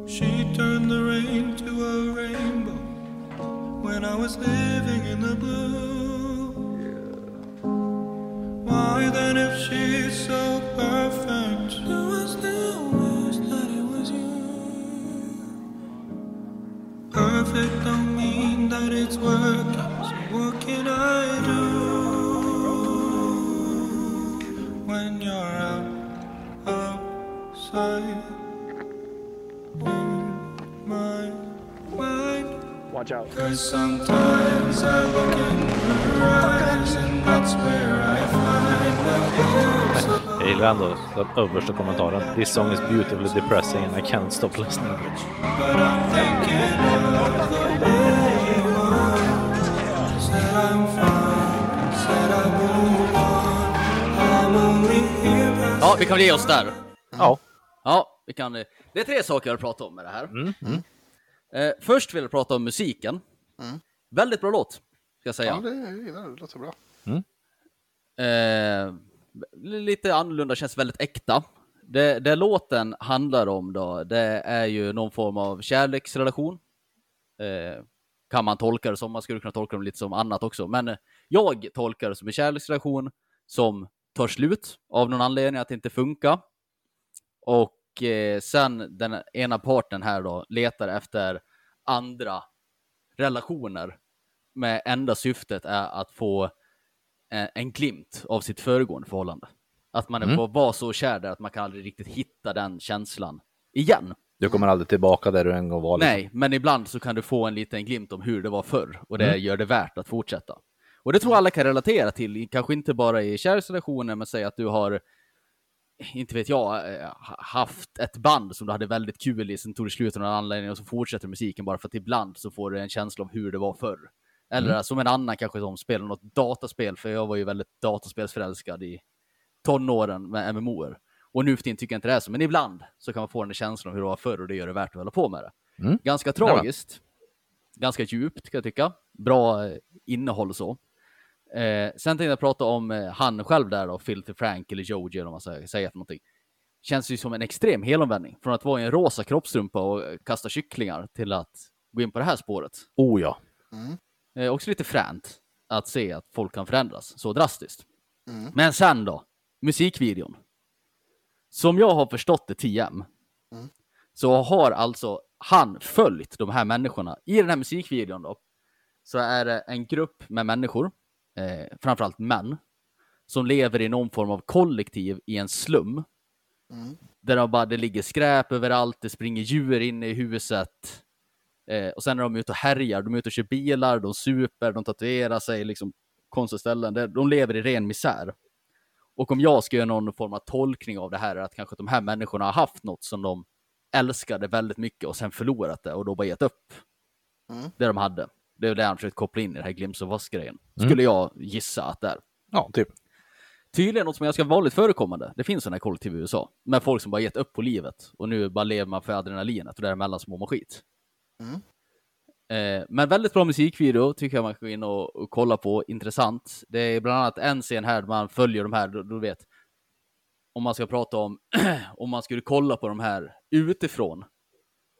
She turned the rain to a rainbow when I was living in the blue. Why then, if she's so perfect, do I still wish that it was you? Perfect don't mean that it's working. So what can I Watch out. Sometimes I look in her eyes and that's where I find the Jag gillar ändå den översta kommentaren. This song is beautifully depressing and I can't stop listening. Ja, vi kan ge oss där. Ja, Ja, vi kan. Det är tre saker jag vill prata om med det här. Eh, först vill jag prata om musiken. Väldigt bra låt, ska jag säga. Ja, det, jag gillar det. Det låter bra. Eh, lite annorlunda, känns väldigt äkta. Det, det låten handlar om då, det är ju någon form av kärleksrelation. Eh, kan man tolka det som, man skulle kunna tolka det lite som annat också. Men eh, jag tolkar det som en kärleksrelation som tar slut av någon anledning att det inte funkar. Och eh, sen den ena parten här då letar efter andra relationer med enda syftet är att få eh, en glimt av sitt föregående förhållande. Att man mm. vara så kär där att man kan aldrig riktigt hitta den känslan igen. du kommer aldrig tillbaka där du en gång var. liksom. Nej, men ibland så kan du få en liten glimt om hur det var förr och det gör det värt att fortsätta. Och det tror jag alla kan relatera till, kanske inte bara i kärleksrelationer, men säg att du har, inte vet jag, eh, ha- haft ett band som du hade väldigt kul i, sen tog det slut av någon anledning och så fortsätter musiken bara för att ibland så får du en känsla av hur det var förr. Eller som en annan kanske som spelar något dataspel, för jag var ju väldigt dataspelsförälskad i tonåren med MMOer. Och nu för tiden tycker jag inte det är så, men ibland så kan man få den känslan av hur det var förr och det gör det värt att hålla på med det. Mm. Ganska tragiskt. Ganska djupt kan jag tycka. Bra eh, innehåll och så. Eh, sen tänkte jag prata om eh, han själv där då, Filthy Frank eller Joji eller vad man ska säga för någonting. Känns ju som en extrem helomvändning. Från att vara i en rosa kroppstrumpa och kasta kycklingar till att gå in på det här spåret. Oh ja. Eh, också lite fränt att se att folk kan förändras så drastiskt. Men sen då, musikvideon. Som jag har förstått det TM, så har alltså han följt de här människorna. I den här musikvideon då, så är det en grupp med människor, eh, framförallt män, som lever i någon form av kollektiv i en slum. Där de bara, det ligger skräp överallt, det springer djur in i huset. Eh, och sen är de ute och härjar, de är ute och kör bilar, de super, de tatuerar sig, liksom konstiga ställen. De lever i ren misär. Och om jag ska göra någon form av tolkning av det här, är att kanske de här människorna har haft något som de älskade väldigt mycket och sen förlorat det och då bara gett upp det de hade. Det är det han försökt koppla in i det här Glimpse of Us-grejen. Skulle jag gissa att det är. Ja, typ. Tydligen något som är ganska vanligt förekommande. Det finns sådana här kollektiv i USA. Med folk som bara gett upp på livet och nu bara lever man för adrenalinet och däremellan så mår man skit. Eh, men väldigt bra musikvideo tycker jag man ska gå in och, och kolla på. Intressant. Det är bland annat en scen här där man följer de här, du, du vet. Om man ska prata om, om man skulle kolla på de här utifrån.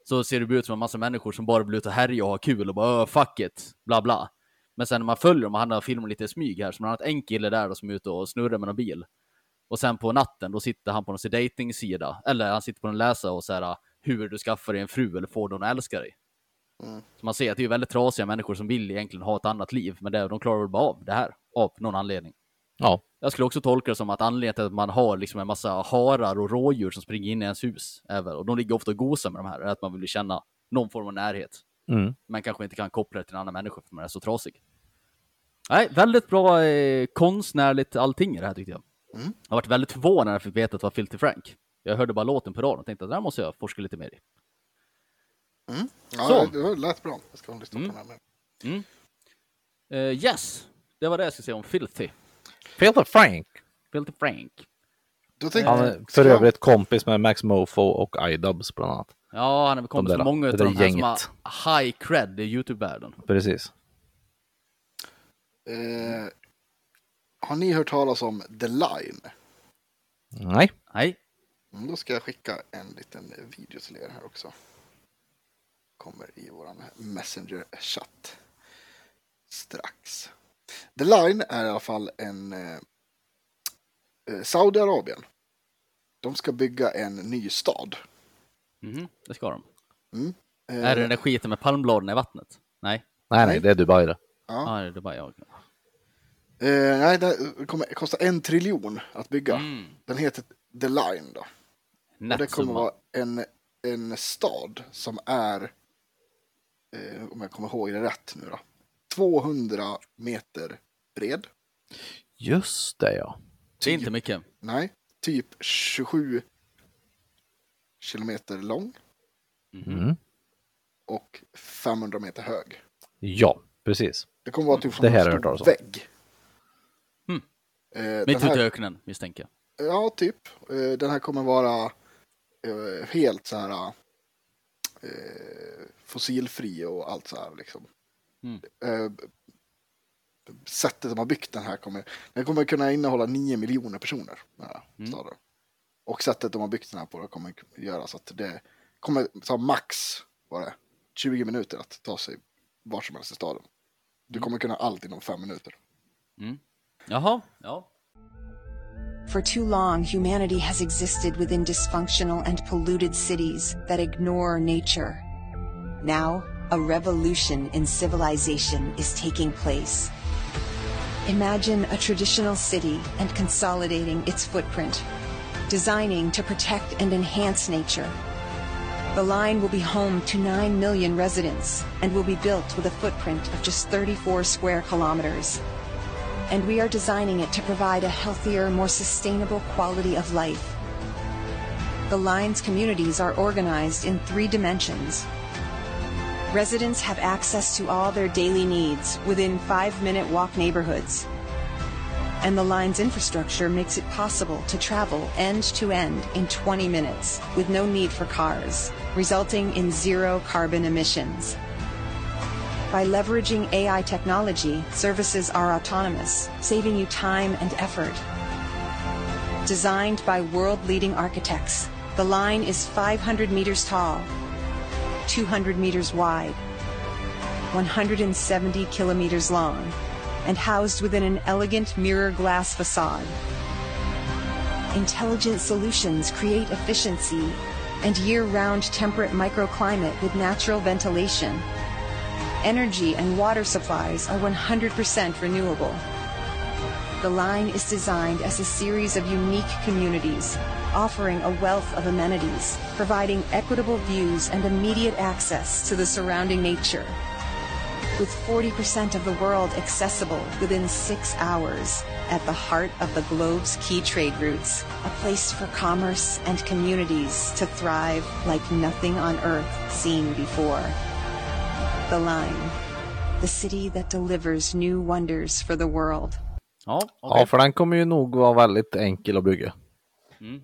Så ser det ut som en massa människor som bara vill ut och härja och ha kul och bara "Öh, fuck it, bla bla. Men sen när man följer dem, och han har filmat lite i smyg här, så bland annat en kille där då, som är ute och snurrar med någon bil. Och sen på natten, då sitter han på någon dating-sida, eller han sitter på en läsa och så här, hur du skaffar dig en fru eller får någon att älska dig. Så man ser att det är väldigt trasiga människor som vill egentligen ha ett annat liv, men det, de klarar väl bara av det här, av någon anledning. Ja. Jag skulle också tolka det som att anledningen till att man har liksom en massa harar och rådjur som springer in i ens hus, även, och de ligger ofta och gosar med de här, är att man vill känna någon form av närhet. Mm. Men kanske inte kan koppla det till en annan människa för man är så trasig. Nej, väldigt bra eh, konstnärligt allting i det här tyckte jag. Jag har varit väldigt förvånad när jag fick veta att det var Filthy Frank. Jag hörde bara låten på radion och tänkte att det här måste jag forska lite mer i. Ja, Så. det, lät bra. Jag ska lyssna på den här med. Eh, yes, det var det jag skulle säga om Filthy. Peter Frank. Filthy Frank. Då tänkte Han jag- är för övrigt kompis med Max Mofo och iDubbbz bland annat. Ja, han är väl kompis med många det av de här som gänget. har high cred i YouTube-världen. Precis. Eh, har ni hört talas om The Line? Nej. Nej. Mm, Då ska jag skicka en liten video till er här också. Kommer i våran Messenger-chatt. Strax. The Line är i alla fall en eh, eh, Saudiarabien. De ska bygga en ny stad. Mhm, det ska de. Eh, Är det den där skiten med palmbladen i vattnet? Nej. Nej, nej, det är Dubai det. Ja, det är bara jag. eh, nej, det kommer kosta en triljon att bygga. Mm. Den heter The Line då. Och det kommer vara en, en stad som är, eh, om jag kommer ihåg det rätt nu då, 200 meter bred. Just det ja. Det är inte mycket. Nej, typ 27 kilometer lång Mm. och 500 meter hög. Ja, precis. Det kommer vara typ som Det här en stor vägg. Mm. Eh, Mitt ute i öknen misstänker jag. ja, typ. Eh, den här kommer vara eh, helt så här eh, fossilfri och allt så här liksom. Mm. Eh, sättet de har byggt den här kommer, den kommer kunna innehålla 9 miljoner personer. Den här Mm. staden. Och sättet de har byggt den här på kommer göra så att det kommer ta max var det, 20 minuter att ta sig var som helst i staden. Du kommer kunna allt inom fem minuter. Jaha, ja. For too long, humanity has existed within dysfunctional and polluted cities that ignore nature. Now, a revolution in civilization is taking place. Imagine a traditional city and consolidating its footprint, designing to protect and enhance nature. The line will be home to 9 million residents and will be built with a footprint of just 34 square kilometers and we are designing it to provide a healthier, more sustainable quality of life. The Line's communities are organized in three dimensions. Residents have access to all their daily needs within five minute walk neighborhoods. And the Line's infrastructure makes it possible to travel end to end in 20 minutes with no need for cars, resulting in zero carbon emissions. By leveraging AI technology, services are autonomous, saving you time and effort. Designed by world leading architects, the line is 500 meters tall, 200 meters wide, 170 kilometers long, and housed within an elegant mirror glass facade. Intelligent solutions create efficiency and year round temperate microclimate with natural ventilation energy and water supplies are 100% renewable. The line is designed as a series of unique communities, offering a wealth of amenities, providing equitable views and immediate access to the surrounding nature. With 40% of the world accessible within six hours, at the heart of the globe's key trade routes, a place for commerce and communities to thrive like nothing on earth seen before. The Line, the city that delivers new wonders for the world. Ja, okej. Ja, för den kommer ju nog vara väldigt enkel att bygga. Mm.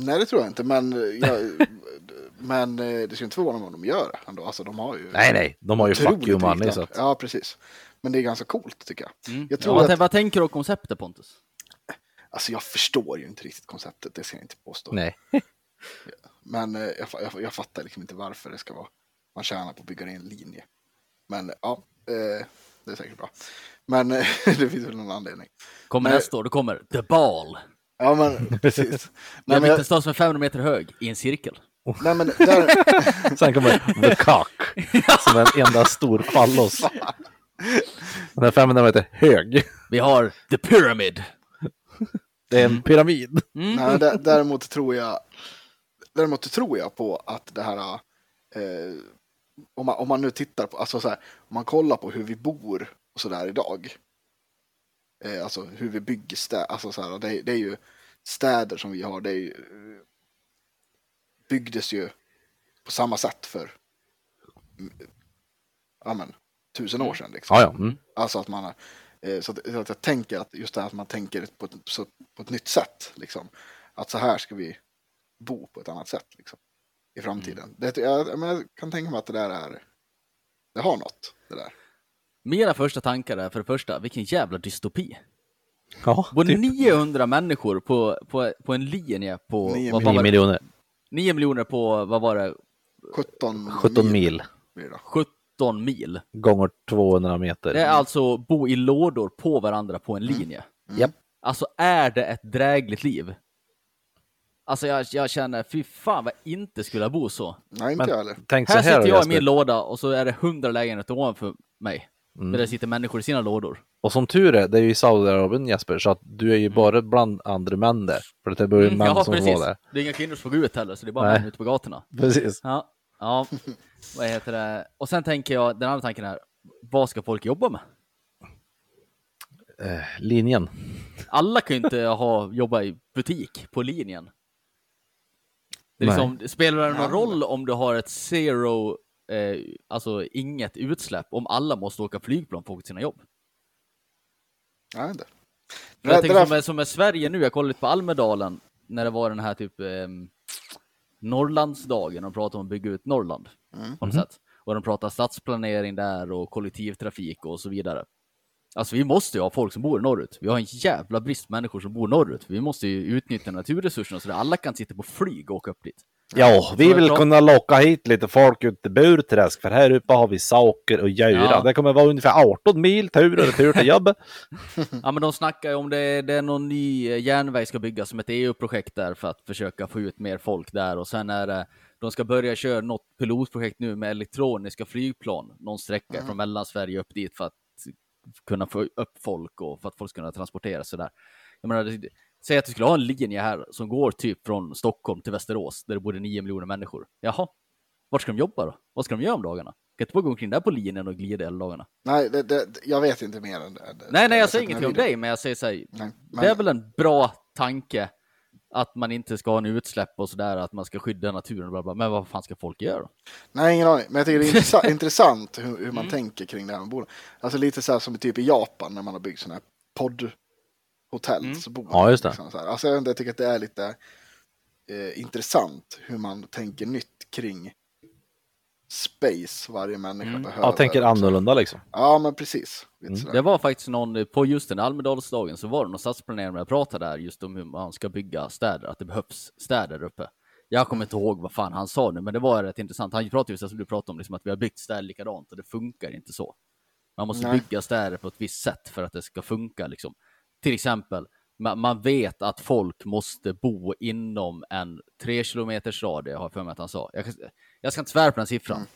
Nej, det tror jag inte, men, jag, men eh, det ska inte förvåna mig om de gör det ändå. Alltså, de har ju Nej, nej, de har ju fuck you money så att... Ja, precis. Men det är ganska coolt tycker jag. Mm. Jag Ja, tror vad, att, vad tänker du om konceptet Pontus? alltså jag förstår ju inte riktigt konceptet, det ska jag inte påstå. Nej. Men eh, jag, jag, jag fattar liksom inte varför det ska vara, man tjänar på att bygga en linje. Men ja, eh, det är säkert bra. Men eh, det finns väl någon anledning. Kommer nästa år, då kommer The Ball. Ja, men precis. Vi nej, har men, byggt en jag, stad som är 500 meter hög i en cirkel. nej, men där, Sen kommer The Cock, som en enda stor fallos. Den är 500 meter hög. Vi har The Pyramid. Det är en pyramid. nej, där, däremot tror jag Däremot tror jag på att det här eh, om, man, om man nu tittar på, alltså så här, om man kollar på hur vi bor och så där idag. Eh, alltså hur vi bygger städer, alltså så här, det, det är ju städer som vi har, det är ju, eh, byggdes ju på samma sätt för mm, ja, men, tusen år sedan. Liksom. Ja, ja. Mm. Alltså att man eh, så att, så att jag tänker att just det här att man tänker på ett, så, på ett nytt sätt. Liksom. Att så här ska vi bo på ett annat sätt liksom, i framtiden. Det, jag, jag, jag kan tänka mig att det där är, det har något. Det där. Mina första tankar är för det första, vilken jävla dystopi. Ja, Både typ 900 människor på, på, på en linje på... Nio vad, vad 9 miljoner. 9 miljoner på, vad var det, 17, 17 mil då. 17 mil. gånger 200 meter. Det är alltså bo i lådor på varandra på en linje. Japp. Alltså är det ett drägligt liv? Alltså jag, jag känner, fy fan vad jag inte skulle bo så. Nej, inte jag Men heller. tänk så Här här, sitter jag i min låda och så är det 100 lägenheter ovanför mig. Mm. Där det sitter människor i sina lådor. Och som tur är, det är ju i Saudiarabien Jesper, så att du är ju bara bland andra män där. För att det börjar Mm, män ja, som precis. var där. Det är inga kvinnor som får gå ut heller, så det är bara Nej. män ute på gatorna. Precis. Ja, ja. vad heter det? Och sen tänker jag, den andra tanken är, vad ska folk jobba med? Eh, linjen. Alla kan ju inte ha, jobba i butik på linjen. Det är liksom, spelar det någon roll om du har ett zero, eh, alltså inget utsläpp, om alla måste åka flygplan för att åka till sina jobb? Nej, inte. För jag Det- tänker det där- som, är, som är Sverige nu, jag kollade lite på Almedalen när det var den här typ eh, Norrlandsdagen, de pratade om att bygga ut Norrland. Har ni sett? Och de pratar stadsplanering där och kollektivtrafik och så vidare. Alltså vi måste ju ha folk som bor norrut. Vi har en jävla brist på människor som bor norrut. Vi måste ju utnyttja naturresurserna så att alla kan sitta på flyg och åka upp dit. Ja, vi vill kunna locka hit lite folk ut till Burträsk, för här uppe har vi saker att göra. Ja. Det kommer vara ungefär 18 mil tur och retur till jobbet. Ja men de snackar ju om det, det är någon ny eh, järnväg ska byggas som ett EU-projekt där för att försöka få ut mer folk där och sen är det de ska börja köra något pilotprojekt nu med elektroniska flygplan någon sträcka från Mellansverige upp dit för att kunna få upp folk och för att folk ska kunna transportera sig där. Jag menar, det- säg att du skulle ha en linje här som går typ från Stockholm till Västerås där det bor 9 miljoner människor. Jaha, vart ska de jobba då? Vad ska de göra om dagarna? Kan inte bara gå omkring där på linjen och glida hela dagarna? Nej, det, det, jag vet inte mer än det. Nej, nej, jag säger ingenting om dig, men jag säger så här, Nej, det är men, väl en bra tanke att man inte ska ha en utsläpp och sådär, att man ska skydda naturen och bla bla. Men vad fan ska folk göra då? nej, ingen aning. Men jag tycker det är intressant, intressant hur, hur man Mm. tänker kring det här med bolag. Alltså lite så här som typ i Japan när man har byggt sådana här poddhotell. Mm. Så bor man Ja, just det. liksom så här. Alltså jag, tycker att det är lite eh, intressant hur man tänker nytt kring space varje människa Mm. behöver. Ja, tänker annorlunda liksom. Ja, men precis. Sådär. Det var faktiskt någon, eh, på just den Almedalsdagen så var det någon stadsplanerare med jag pratade där just om hur man ska bygga städer, att det behövs städer uppe. Jag kommer inte ihåg vad fan han sa nu, men det var rätt intressant. Han pratade just som du pratade om, liksom att vi har byggt städer likadant och det funkar inte så. Man måste Nej. bygga städer på ett visst sätt för att det ska funka. Liksom. Till exempel, man, vet att folk måste bo inom en tre kilometers radie, har jag för mig att han sa. Jag, jag ska inte svära på den siffran.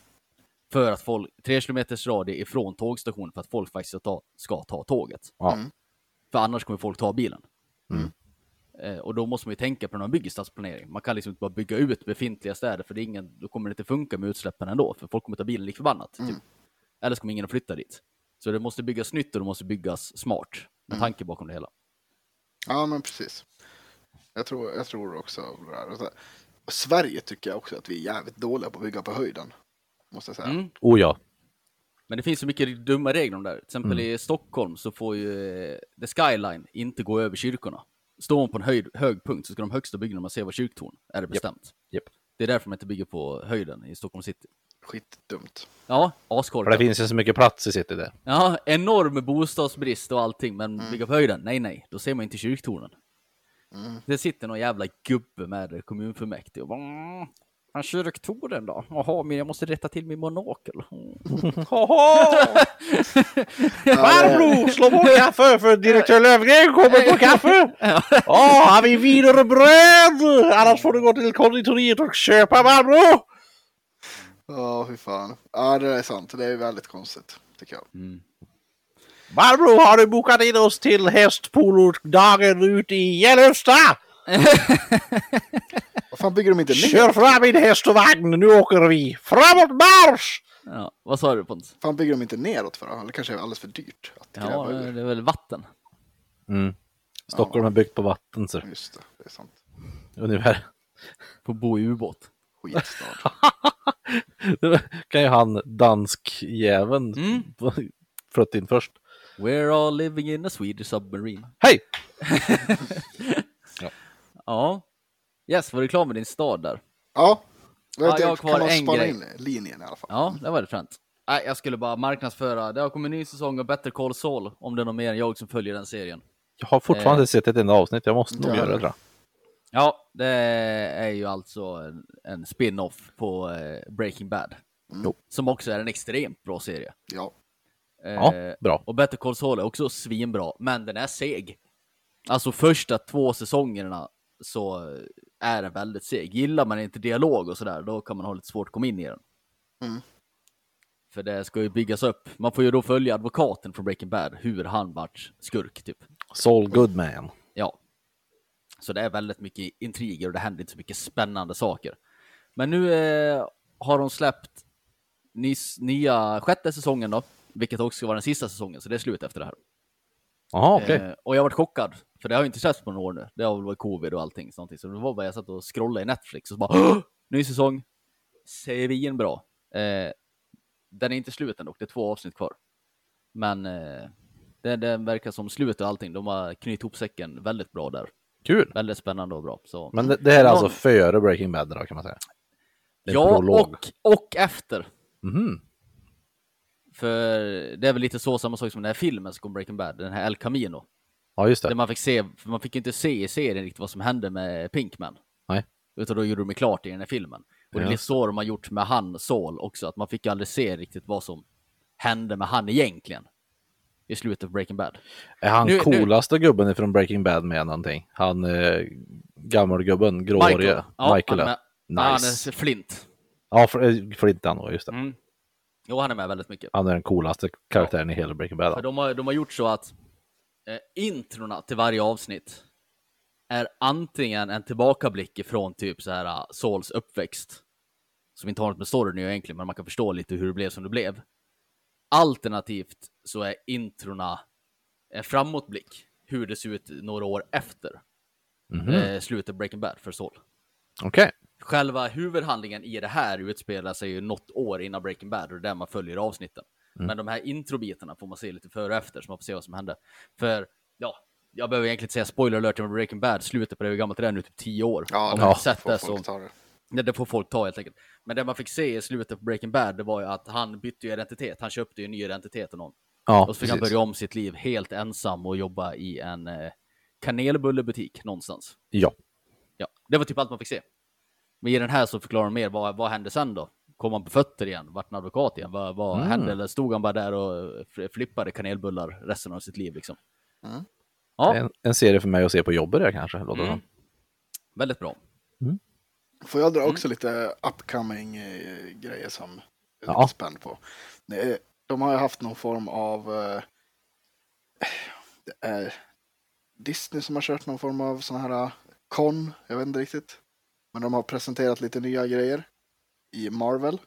För att folk, tre kilometers radie ifrån tågstationen för att folk faktiskt ska ta, ska ta tåget. Mm. För annars kommer folk ta bilen. Mm. Eh, och då måste man ju tänka på när man bygger stadsplanering. Man kan liksom inte bara bygga ut befintliga städer för det är ingen, då kommer det inte funka med utsläppen ändå. För folk kommer ta bilen lik förbannat. Mm. Typ. Eller så kommer ingen att flytta dit. Så det måste byggas nytt och det måste byggas smart. Med tanke bakom det hela. Ja, men precis. Jag tror, jag tror också det här. Och så- och Sverige tycker jag också att vi är jävligt dåliga på att bygga på höjden. Måste jag säga. Mm. Oh ja. Men det finns så mycket dumma regler om det här. Till exempel Mm. i Stockholm så får ju eh, The Skyline inte gå över kyrkorna. Står man på en höjd, hög punkt så ska de högsta byggnaderna se vara kyrktorn. Är det bestämt. Japp. Det är därför man inte bygger på höjden i Stockholm city. Skitdumt. Ja, För det askorkat. finns ju så mycket plats i city där. Ja, enorm bostadsbrist och allting, men Mm. bygga på höjden? Nej, nej, då ser man inte kyrktornen. Mm. Det sitter någon jävla gubbe med kommunfullmäktige och bara "Mm, han kyrktornen då? Jaha, men jag måste rätta till min monokel. Mm. Farbror, slå på kaffe för direktör Löfgren kommer på kaffe! Åh, har vi wienerbröd? Annars får du gå till konditoriet och köpa farbror! Ja, fy fan. Ja, det är sant. Det är väldigt konstigt, tycker jag. Farbror, har du bokat in oss till hästpolodagen ute i Gällöfsta? Vad fan bygger de inte ner? Kör fram din häst och vagn, nu åker vi! Framåt marsch! Ja, vad sa du Pontus? fan bygger de inte neråt för? då? Eller kanske är alldeles för dyrt att Ja, gräva det ur. är väl vatten. Mm. Stockholm är byggt på vatten, så Just det, det är sant. ungefär. På bo i ubåt. Skitstad. Kan ju han dansk-jäveln Mm. flytta in först. We're all living in a Swedish submarine. Hej! Ja. Yes, var du klar med din stad där? ja, Ja, det, jag har kan kvar man en spana grej. in linjen i alla fall. Ja, det var det fränt. Nej, jag skulle bara marknadsföra. Det har kommit en ny säsong av Better Call Saul, om det är någon mer än jag som följer den serien. Jag har fortfarande Eh. sett ett enda avsnitt. Jag måste nog Ja. göra det. jag. Ja, det är ju alltså en, en spin-off på eh, Breaking Bad. Jo. Som också är en extremt bra serie. Ja. Ja, Eh, bra. Och Better Call Saul är också svinbra, men den är seg. Alltså första två säsongerna så är den väldigt seg. Gillar man inte dialog och sådär, då kan man ha lite svårt att komma in i den. Mm. För det ska ju byggas upp. Man får ju då följa advokaten från Breaking Bad, hur han vart skurk typ. Saul Goodman. Så det är väldigt mycket intriger och det händer inte så mycket spännande saker. Men nu eh, har de släppt nys, nya sjätte säsongen då, vilket också ska vara den sista säsongen, så det är slut efter det här. Jaha, okej. Eh, och jag varit chockad, för det har ju inte släppts på några år nu. Det har väl varit covid och allting. Sånt. Så det var bara jag satt och scrollade i Netflix och så bara "Åh! ny säsong, svinbra. Eh, den är inte slut än dock, det är två avsnitt kvar. Men eh, det, det verkar som slut och allting. De har knutit ihop säcken väldigt bra där. Kul. Väldigt spännande och bra. Så. Men det, det här är alltså Någon- före Breaking Bad då kan man säga? Det är ja, prolog. och, och efter. Mhm. För det är väl lite så samma sak som den här filmen som kom Breaking Bad, den här El Camino. Ja, just Där det. man fick se, för man fick inte se i serien riktigt vad som hände med Pinkman. Nej. Utan då gjorde de klart i den här filmen. Och det är Ja. lite så de har gjort med han, Saul också, att man fick aldrig se riktigt vad som hände med han egentligen. I slutet av Breaking Bad. Är han Nu- nu- coolaste gubben från Breaking Bad med någonting? Han eh, gammelgubben, gråhårige. Ja, Michael. han är ja. med. Han Nice. är Flint. Ja, eh, Flint han då, just det. Mm. Jo, han är med väldigt mycket. Han är den coolaste karaktären i hela Breaking Bad. För de har, de har gjort så att eh, introna till varje avsnitt är antingen en tillbakablick ifrån typ så här uh, Sauls uppväxt, som inte har något med storyn nu egentligen, men man kan förstå lite hur det blev som det blev. Alternativt så är introna en framåtblick, hur det ser ut några år efter Mhm. eh, slutet av Breaking Bad för Saul. Okej. Själva huvudhandlingen i det här utspelar sig ju något år innan Breaking Bad och det är där man följer avsnitten. Mm. Men de här introbitarna får man se lite före och efter så man får se vad som hände. För, ja, jag behöver egentligen inte säga spoiler alert med Breaking Bad, slutet på det, hur gammalt det är nu, typ 10 år. Ja, Om det man Ja, sett det folk så, det. ja, det får folk ta helt enkelt. Men det man fick se i slutet på Breaking Bad, det var ju att han bytte ju identitet. Han köpte ju en ny identitet av någon. Ja, Och så fick han precis. börja om sitt liv helt ensam och jobba i en eh, kanelbullebutik någonstans. Ja. Ja, det var typ allt man fick se. Men i den här så förklarar de mer, vad, vad hände sen då? Kom han på fötter igen? Vart han advokat igen? Vad, vad Mm. hände? Eller stod han bara där och fl- flippade kanelbullar resten av sitt liv liksom? Mm. Ja, En, en serie för mig att se på jobbet där kanske. Låter Mm. väldigt bra. Får jag dra Mm. också lite upcoming eh, grejer som jag är Ja. spänd på. De har ju haft någon form av... Eh, det är Disney som har kört någon form av sån här eh, con, jag vet inte riktigt. Men de har presenterat lite nya grejer i Marvel.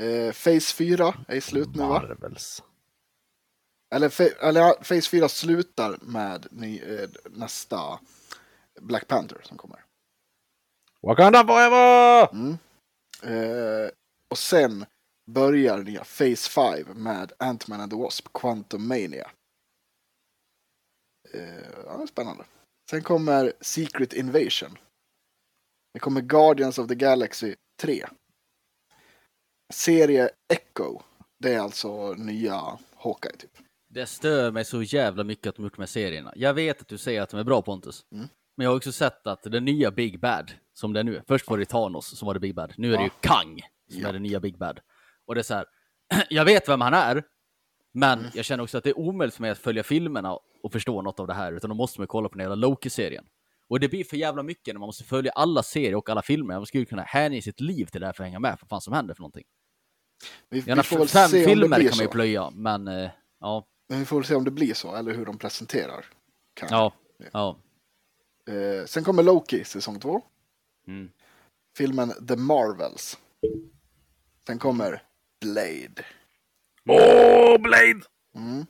Eh, Phase 4 är i slut nu va? Marvels. Eller, eller Phase 4 slutar med ny, eh, nästa Black Panther som kommer. Wakanda forever! Mm. Eh, och sen börjar nya Phase 5 med Ant-Man and the Wasp, Quantum Mania. Eh, ja, det är spännande. Sen kommer Secret Invasion. Det kommer Guardians of the Galaxy 3. Serie Echo. Det är alltså nya Hawkeye typ. Det stör mig så jävla mycket att de gjort här serierna. Jag vet att du säger att de är bra Pontus. Mm. Men jag har också sett att den nya Big Bad, som det är nu. Först var det Thanos som var det Big Bad. Nu är det Ja. ju Kang som Ja. är det nya Big Bad. Och det är så här, jag vet vem han är, men Mm. jag känner också att det är omöjligt för mig att följa filmerna och förstå något av det här, utan då måste man kolla på den hela Loki-serien. Och det blir för jävla mycket när man måste följa alla serier och alla filmer. Man skulle kunna hänge sitt liv till det här för att hänga med för vad fan som händer för någonting. Vi, vi får väl se om det filmer blir kan man ju så. plöja, men eh, ja, Men vi får väl se om det blir så, eller hur de presenterar. Kang. ja, ja. Eh, sen kommer Loki, säsong 2. Mm. Filmen The Marvels. Sen kommer Blade. Åh, Blade! Mm.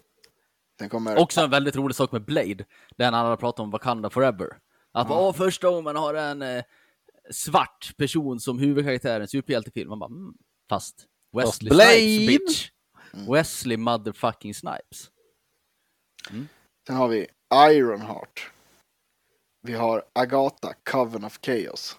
Sen kommer... Också en väldigt rolig sak med Blade, den alla pratar om Wakanda Forever. Att åh, första gången man har en eh, svart person som huvudkaraktär i en superhjältefilm, man bara mm, fast Wesley Blade! Snipes bitch. Wesley motherfucking Snipes. Sen har vi Ironheart. Vi har Agatha, Coven of Chaos.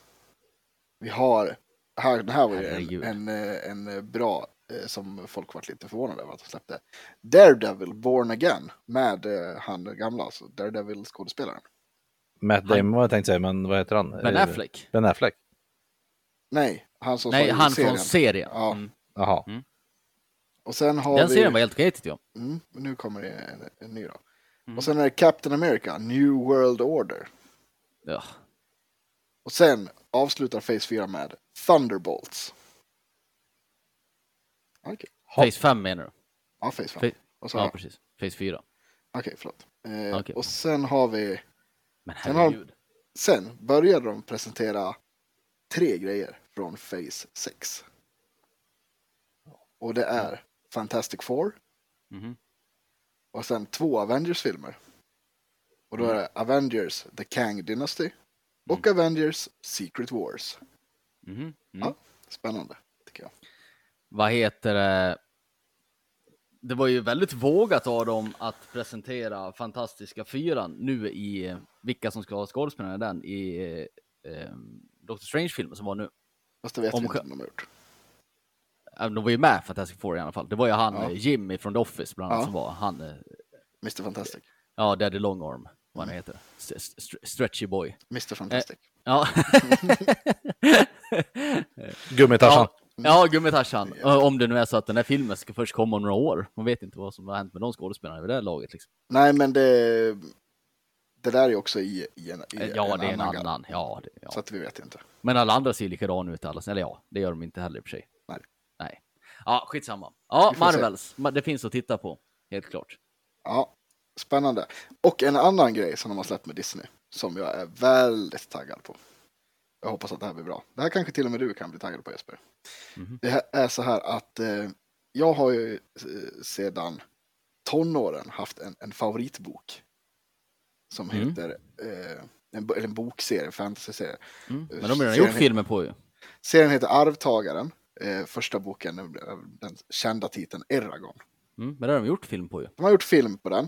Vi har här, det här var ju en, en, eh, en eh, bra, som folk varit lite förvånade över att de släppte. Daredevil Born Again med eh, han gamla, alltså Daredevil-skådespelaren. Matt Damon var jag tänkte säga, men vad heter han? Ben Eh, Affleck? Ben Affleck. Nej, han som Nej, han serien. från serien. Ja. Mm. Jaha. Och sen har Den vi... serien var helt okej tyckte jag. Mm, nu kommer det en, en ny då. Mm. Och sen är det Captain America, New World Order. Ja. Och sen avslutar Phase 4 med Thunderbolts. Okej, Phase 5 menar du? ja Phase 5. Fa- Ja, Okej, precis. Phase 4. förlåt. Eh, Okej. Och sen har vi, Men Sen har- sen började de presentera tre grejer från Phase 6. Och det är Fantastic Four Mhm. och sen två Avengers-filmer. Och då är det Avengers The Kang Dynasty och Avengers Secret Wars. Mhm. Mm. Ja. Spännande, tycker jag. Vad heter det? Det var ju väldigt vågat av dem att presentera Fantastiska Fyran nu i eh, vilka som ska ha skådespelarna i den i eh, eh, Doctor Strange-filmen som var nu. Fast det vet Om vi inte om de har gjort. Äh, De var ju med Fantastic Four i alla fall. Det var ju han Ja. eh, Jimmy från The Office bland annat Ja. som var han. eh, Mr Fantastic. Ja, Daddy Longarm, vad han heter. St- st- stretchy boy. Mr Fantastic. Ja. Gummitarsan. ja. Ja, Gummitarsan. Om det nu är så att den här filmen ska först komma om några år. Man vet inte vad som har hänt med de skådespelarna vid det här laget. Liksom. Nej, men det, det där är också i, i en, i Ja, det är en grej. annan. Ja, det, ja. Så att vi vet inte. Men alla andra ser likadana ut alla. Eller ja, det gör de inte heller i och för sig. Nej. Nej. Ja, skitsamma. Ja, se. Marvels. Ma- Det finns att titta på. Helt klart. Ja, spännande. Och en annan grej som de har släppt med Disney som jag är väldigt taggad på. Jag hoppas att det här blir bra. Det här kanske till och med du kan bli taggad på Jesper. Mhm. Det är så här att eh, jag har ju eh, sedan tonåren haft en, en favoritbok. Som Mm. heter, eh, en, en bokserie, fantasyserie. Mm. Men de har redan gjort filmer på ju. Serien heter Arvtagaren. Eh, första boken, eh, den kända titeln Eragon. Mm. Men det har de gjort film på ju. De har gjort film på den.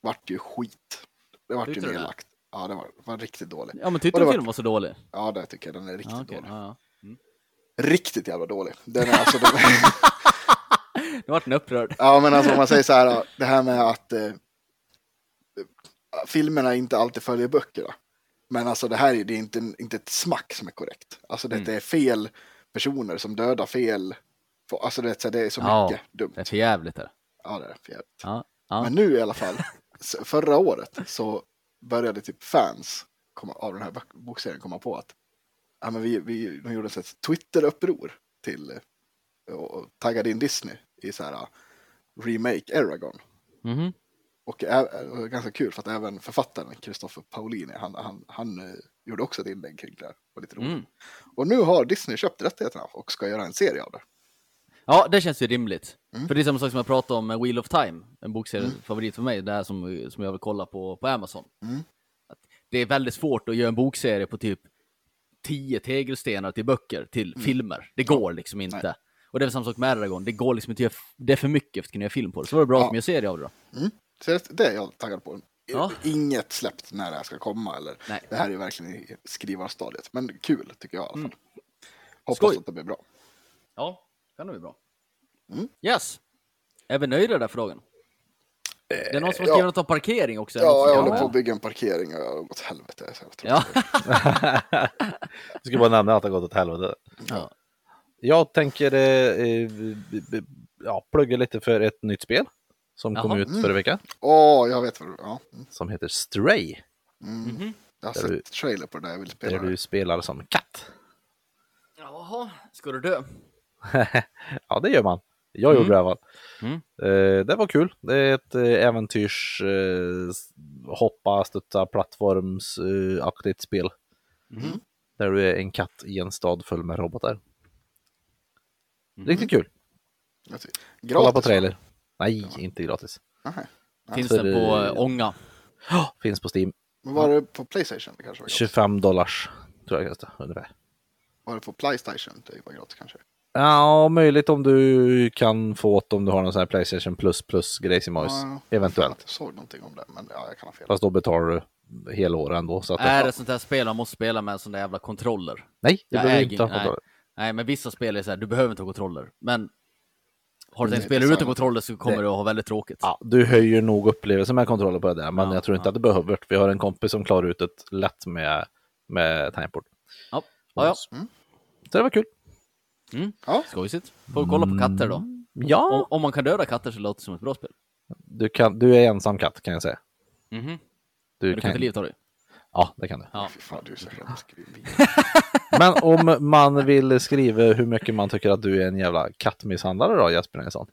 Vart ju skit. Det vart ju Tyckte det? nedlagt. Ja, det var, var riktigt dålig. Ja, men tyckte du filmen var så dålig? Ja, det tycker jag. Den är riktigt Ja, okej. dålig. Ja, ja. Riktigt jävla dålig. Den är alltså, den, Nu vart den upprörd. ja, men alltså om man säger så här, det här med att eh, filmerna inte alltid följer böckerna. Men alltså det här är, det är inte, inte ett smack som är korrekt. Alltså det Mm. är fel personer som dödar fel. Alltså det, är så- det är så Ja, mycket dumt. Det är för jävligt där. Ja, det är för jävligt. Ja. Ja. Men nu i alla fall, förra året så började typ fans komma, av den här bok- bokserien komma på att ja, men vi, vi, de gjorde ett Twitter-uppror till eh, och, och taggade in Disney i så här uh, remake Eragon. Mhm. Och ä- det var ganska kul för att även författaren Christopher Paolini, han, han, han eh, gjorde också ett inlägg kring det här. Var lite roligt. Mm. Och nu har Disney köpt rättigheterna och ska göra en serie av det. Ja, det känns ju rimligt. Mm. För det är samma sak som jag pratade om med Wheel of Time, en bokserie, favorit för mig, det här som, som jag vill kolla på på Amazon. Mm. Att det är väldigt svårt att göra en bokserie på typ 10 tegelstenar till böcker till filmer. Det går liksom inte. Mm. Nej. Och det är samma sak med Eragon, det går liksom inte det är för mycket för att kunna göra film på det. Så var det bra Ja. att de gör serie av det då. Så det- det är jag taggad på. Ja. Inget släppt när det här ska komma. Eller, Nej. Det här är ju verkligen i skrivarstadiet. Men kul tycker jag i alla fall. Mm. Hoppas Skoj. att det blir bra. Ja, kan det bli bra. Mm. Yes! Är vi nöjda där frågan? Det är någon som har ja. skrivit något om parkering också. det Ja, jag håller på att bygga en parkering och jag har gått helvete. Så jävla Ja. Jag ska bara nämna att det har gått åt helvete. ja. Jag tänker eh, b- ja, plugga lite för ett nytt spel som kom Jaha. ut förra veckan. Åh, jag vet vad du... Ja. mm. Som heter Stray. Mhm. Jag har sett du- trailer på det där jag vill spela. Där du spelar som katt. Jaha, ska du dö? Ja, det gör man. Jag gjorde Mm. det i alla fall. Mm. Eh, det var kul. Det är ett eh, äventyrs eh, hoppa, studsa, plattformsaktigt spel. Mhm. Där du är en katt i en stad full med robotar. Mhm. Riktigt kul. Tycker- Kolla Gratis, på trailer. Nej, inte gratis. Nej. Finns För, den på Ånga? Finns på Steam. Men var det på Playstation? Det kanske var gratis. 25 dollars tror jag kostar ungefär. Var det på Playstation? Det var gratis kanske. Ja, möjligt om du kan få det om du har någon sån här Playstation plus plus grejsimojs. Ja, Eventuellt. Jag såg någonting om det, men ja, jag kan ha fel. Fast då betalar du hela året ändå. Så att Är det sånt här spel man måste spela med en sån där jävla kontroller? Nej, det behöver inte ha nej. kontroll. Nej, men vissa spel är så här, du behöver inte ha kontroller. Men har du Det är tänkt spela utan kontroller så kommer Det- du att ha väldigt tråkigt. Ja, du höjer nog upplevelsen med kontroller på det där, men Ja, jag tror inte ja. att du behöver. Vi har en kompis som klarar ut ett lätt med, med tangentbord. Ja, ja, ja. Så det var kul. Ja. skojsigt. Får vi kolla på katter då. Om, Ja, om man kan döda katter så låter det som ett bra spel. du, kan, du är ensam katt kan jag säga. Mhm. Du Men du kan inte livta dig. ja, det kan du. Ja. Fy fan, du är så. Men om man vill skriva hur mycket man tycker att du är en jävla kattmisshandlare då, Jesper Nilsson?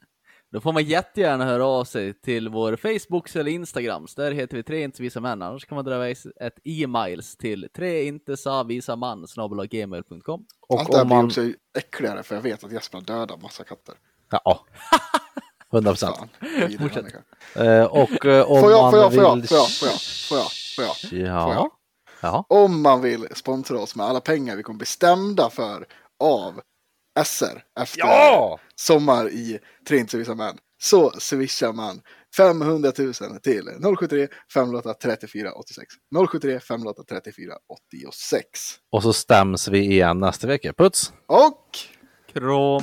Då får man jättegärna höra av sig till vår Facebook eller Instagram. Där heter vi Tre inte visa män. Annars kan man dra iväg ett e-mails till treintesavisaman.gmail.com Och Allt det här blir man... också äckligare för jag vet att Jesper har dödat massa katter. Ja, 100 procent. Människa. Eh, och eh, om Får jag, man får jag, får jag, vill... får jag, får jag, får jag, får jag, får jag. Ja. ja. Om man vill sponsra oss med alla pengar vi kommer bli stämda för av SR efter Ja! sommar i män så swishar man 500 000 till 073 508 34 86 073 508 34 86 Och så stäms vi igen nästa vecka. Puts! och Krom!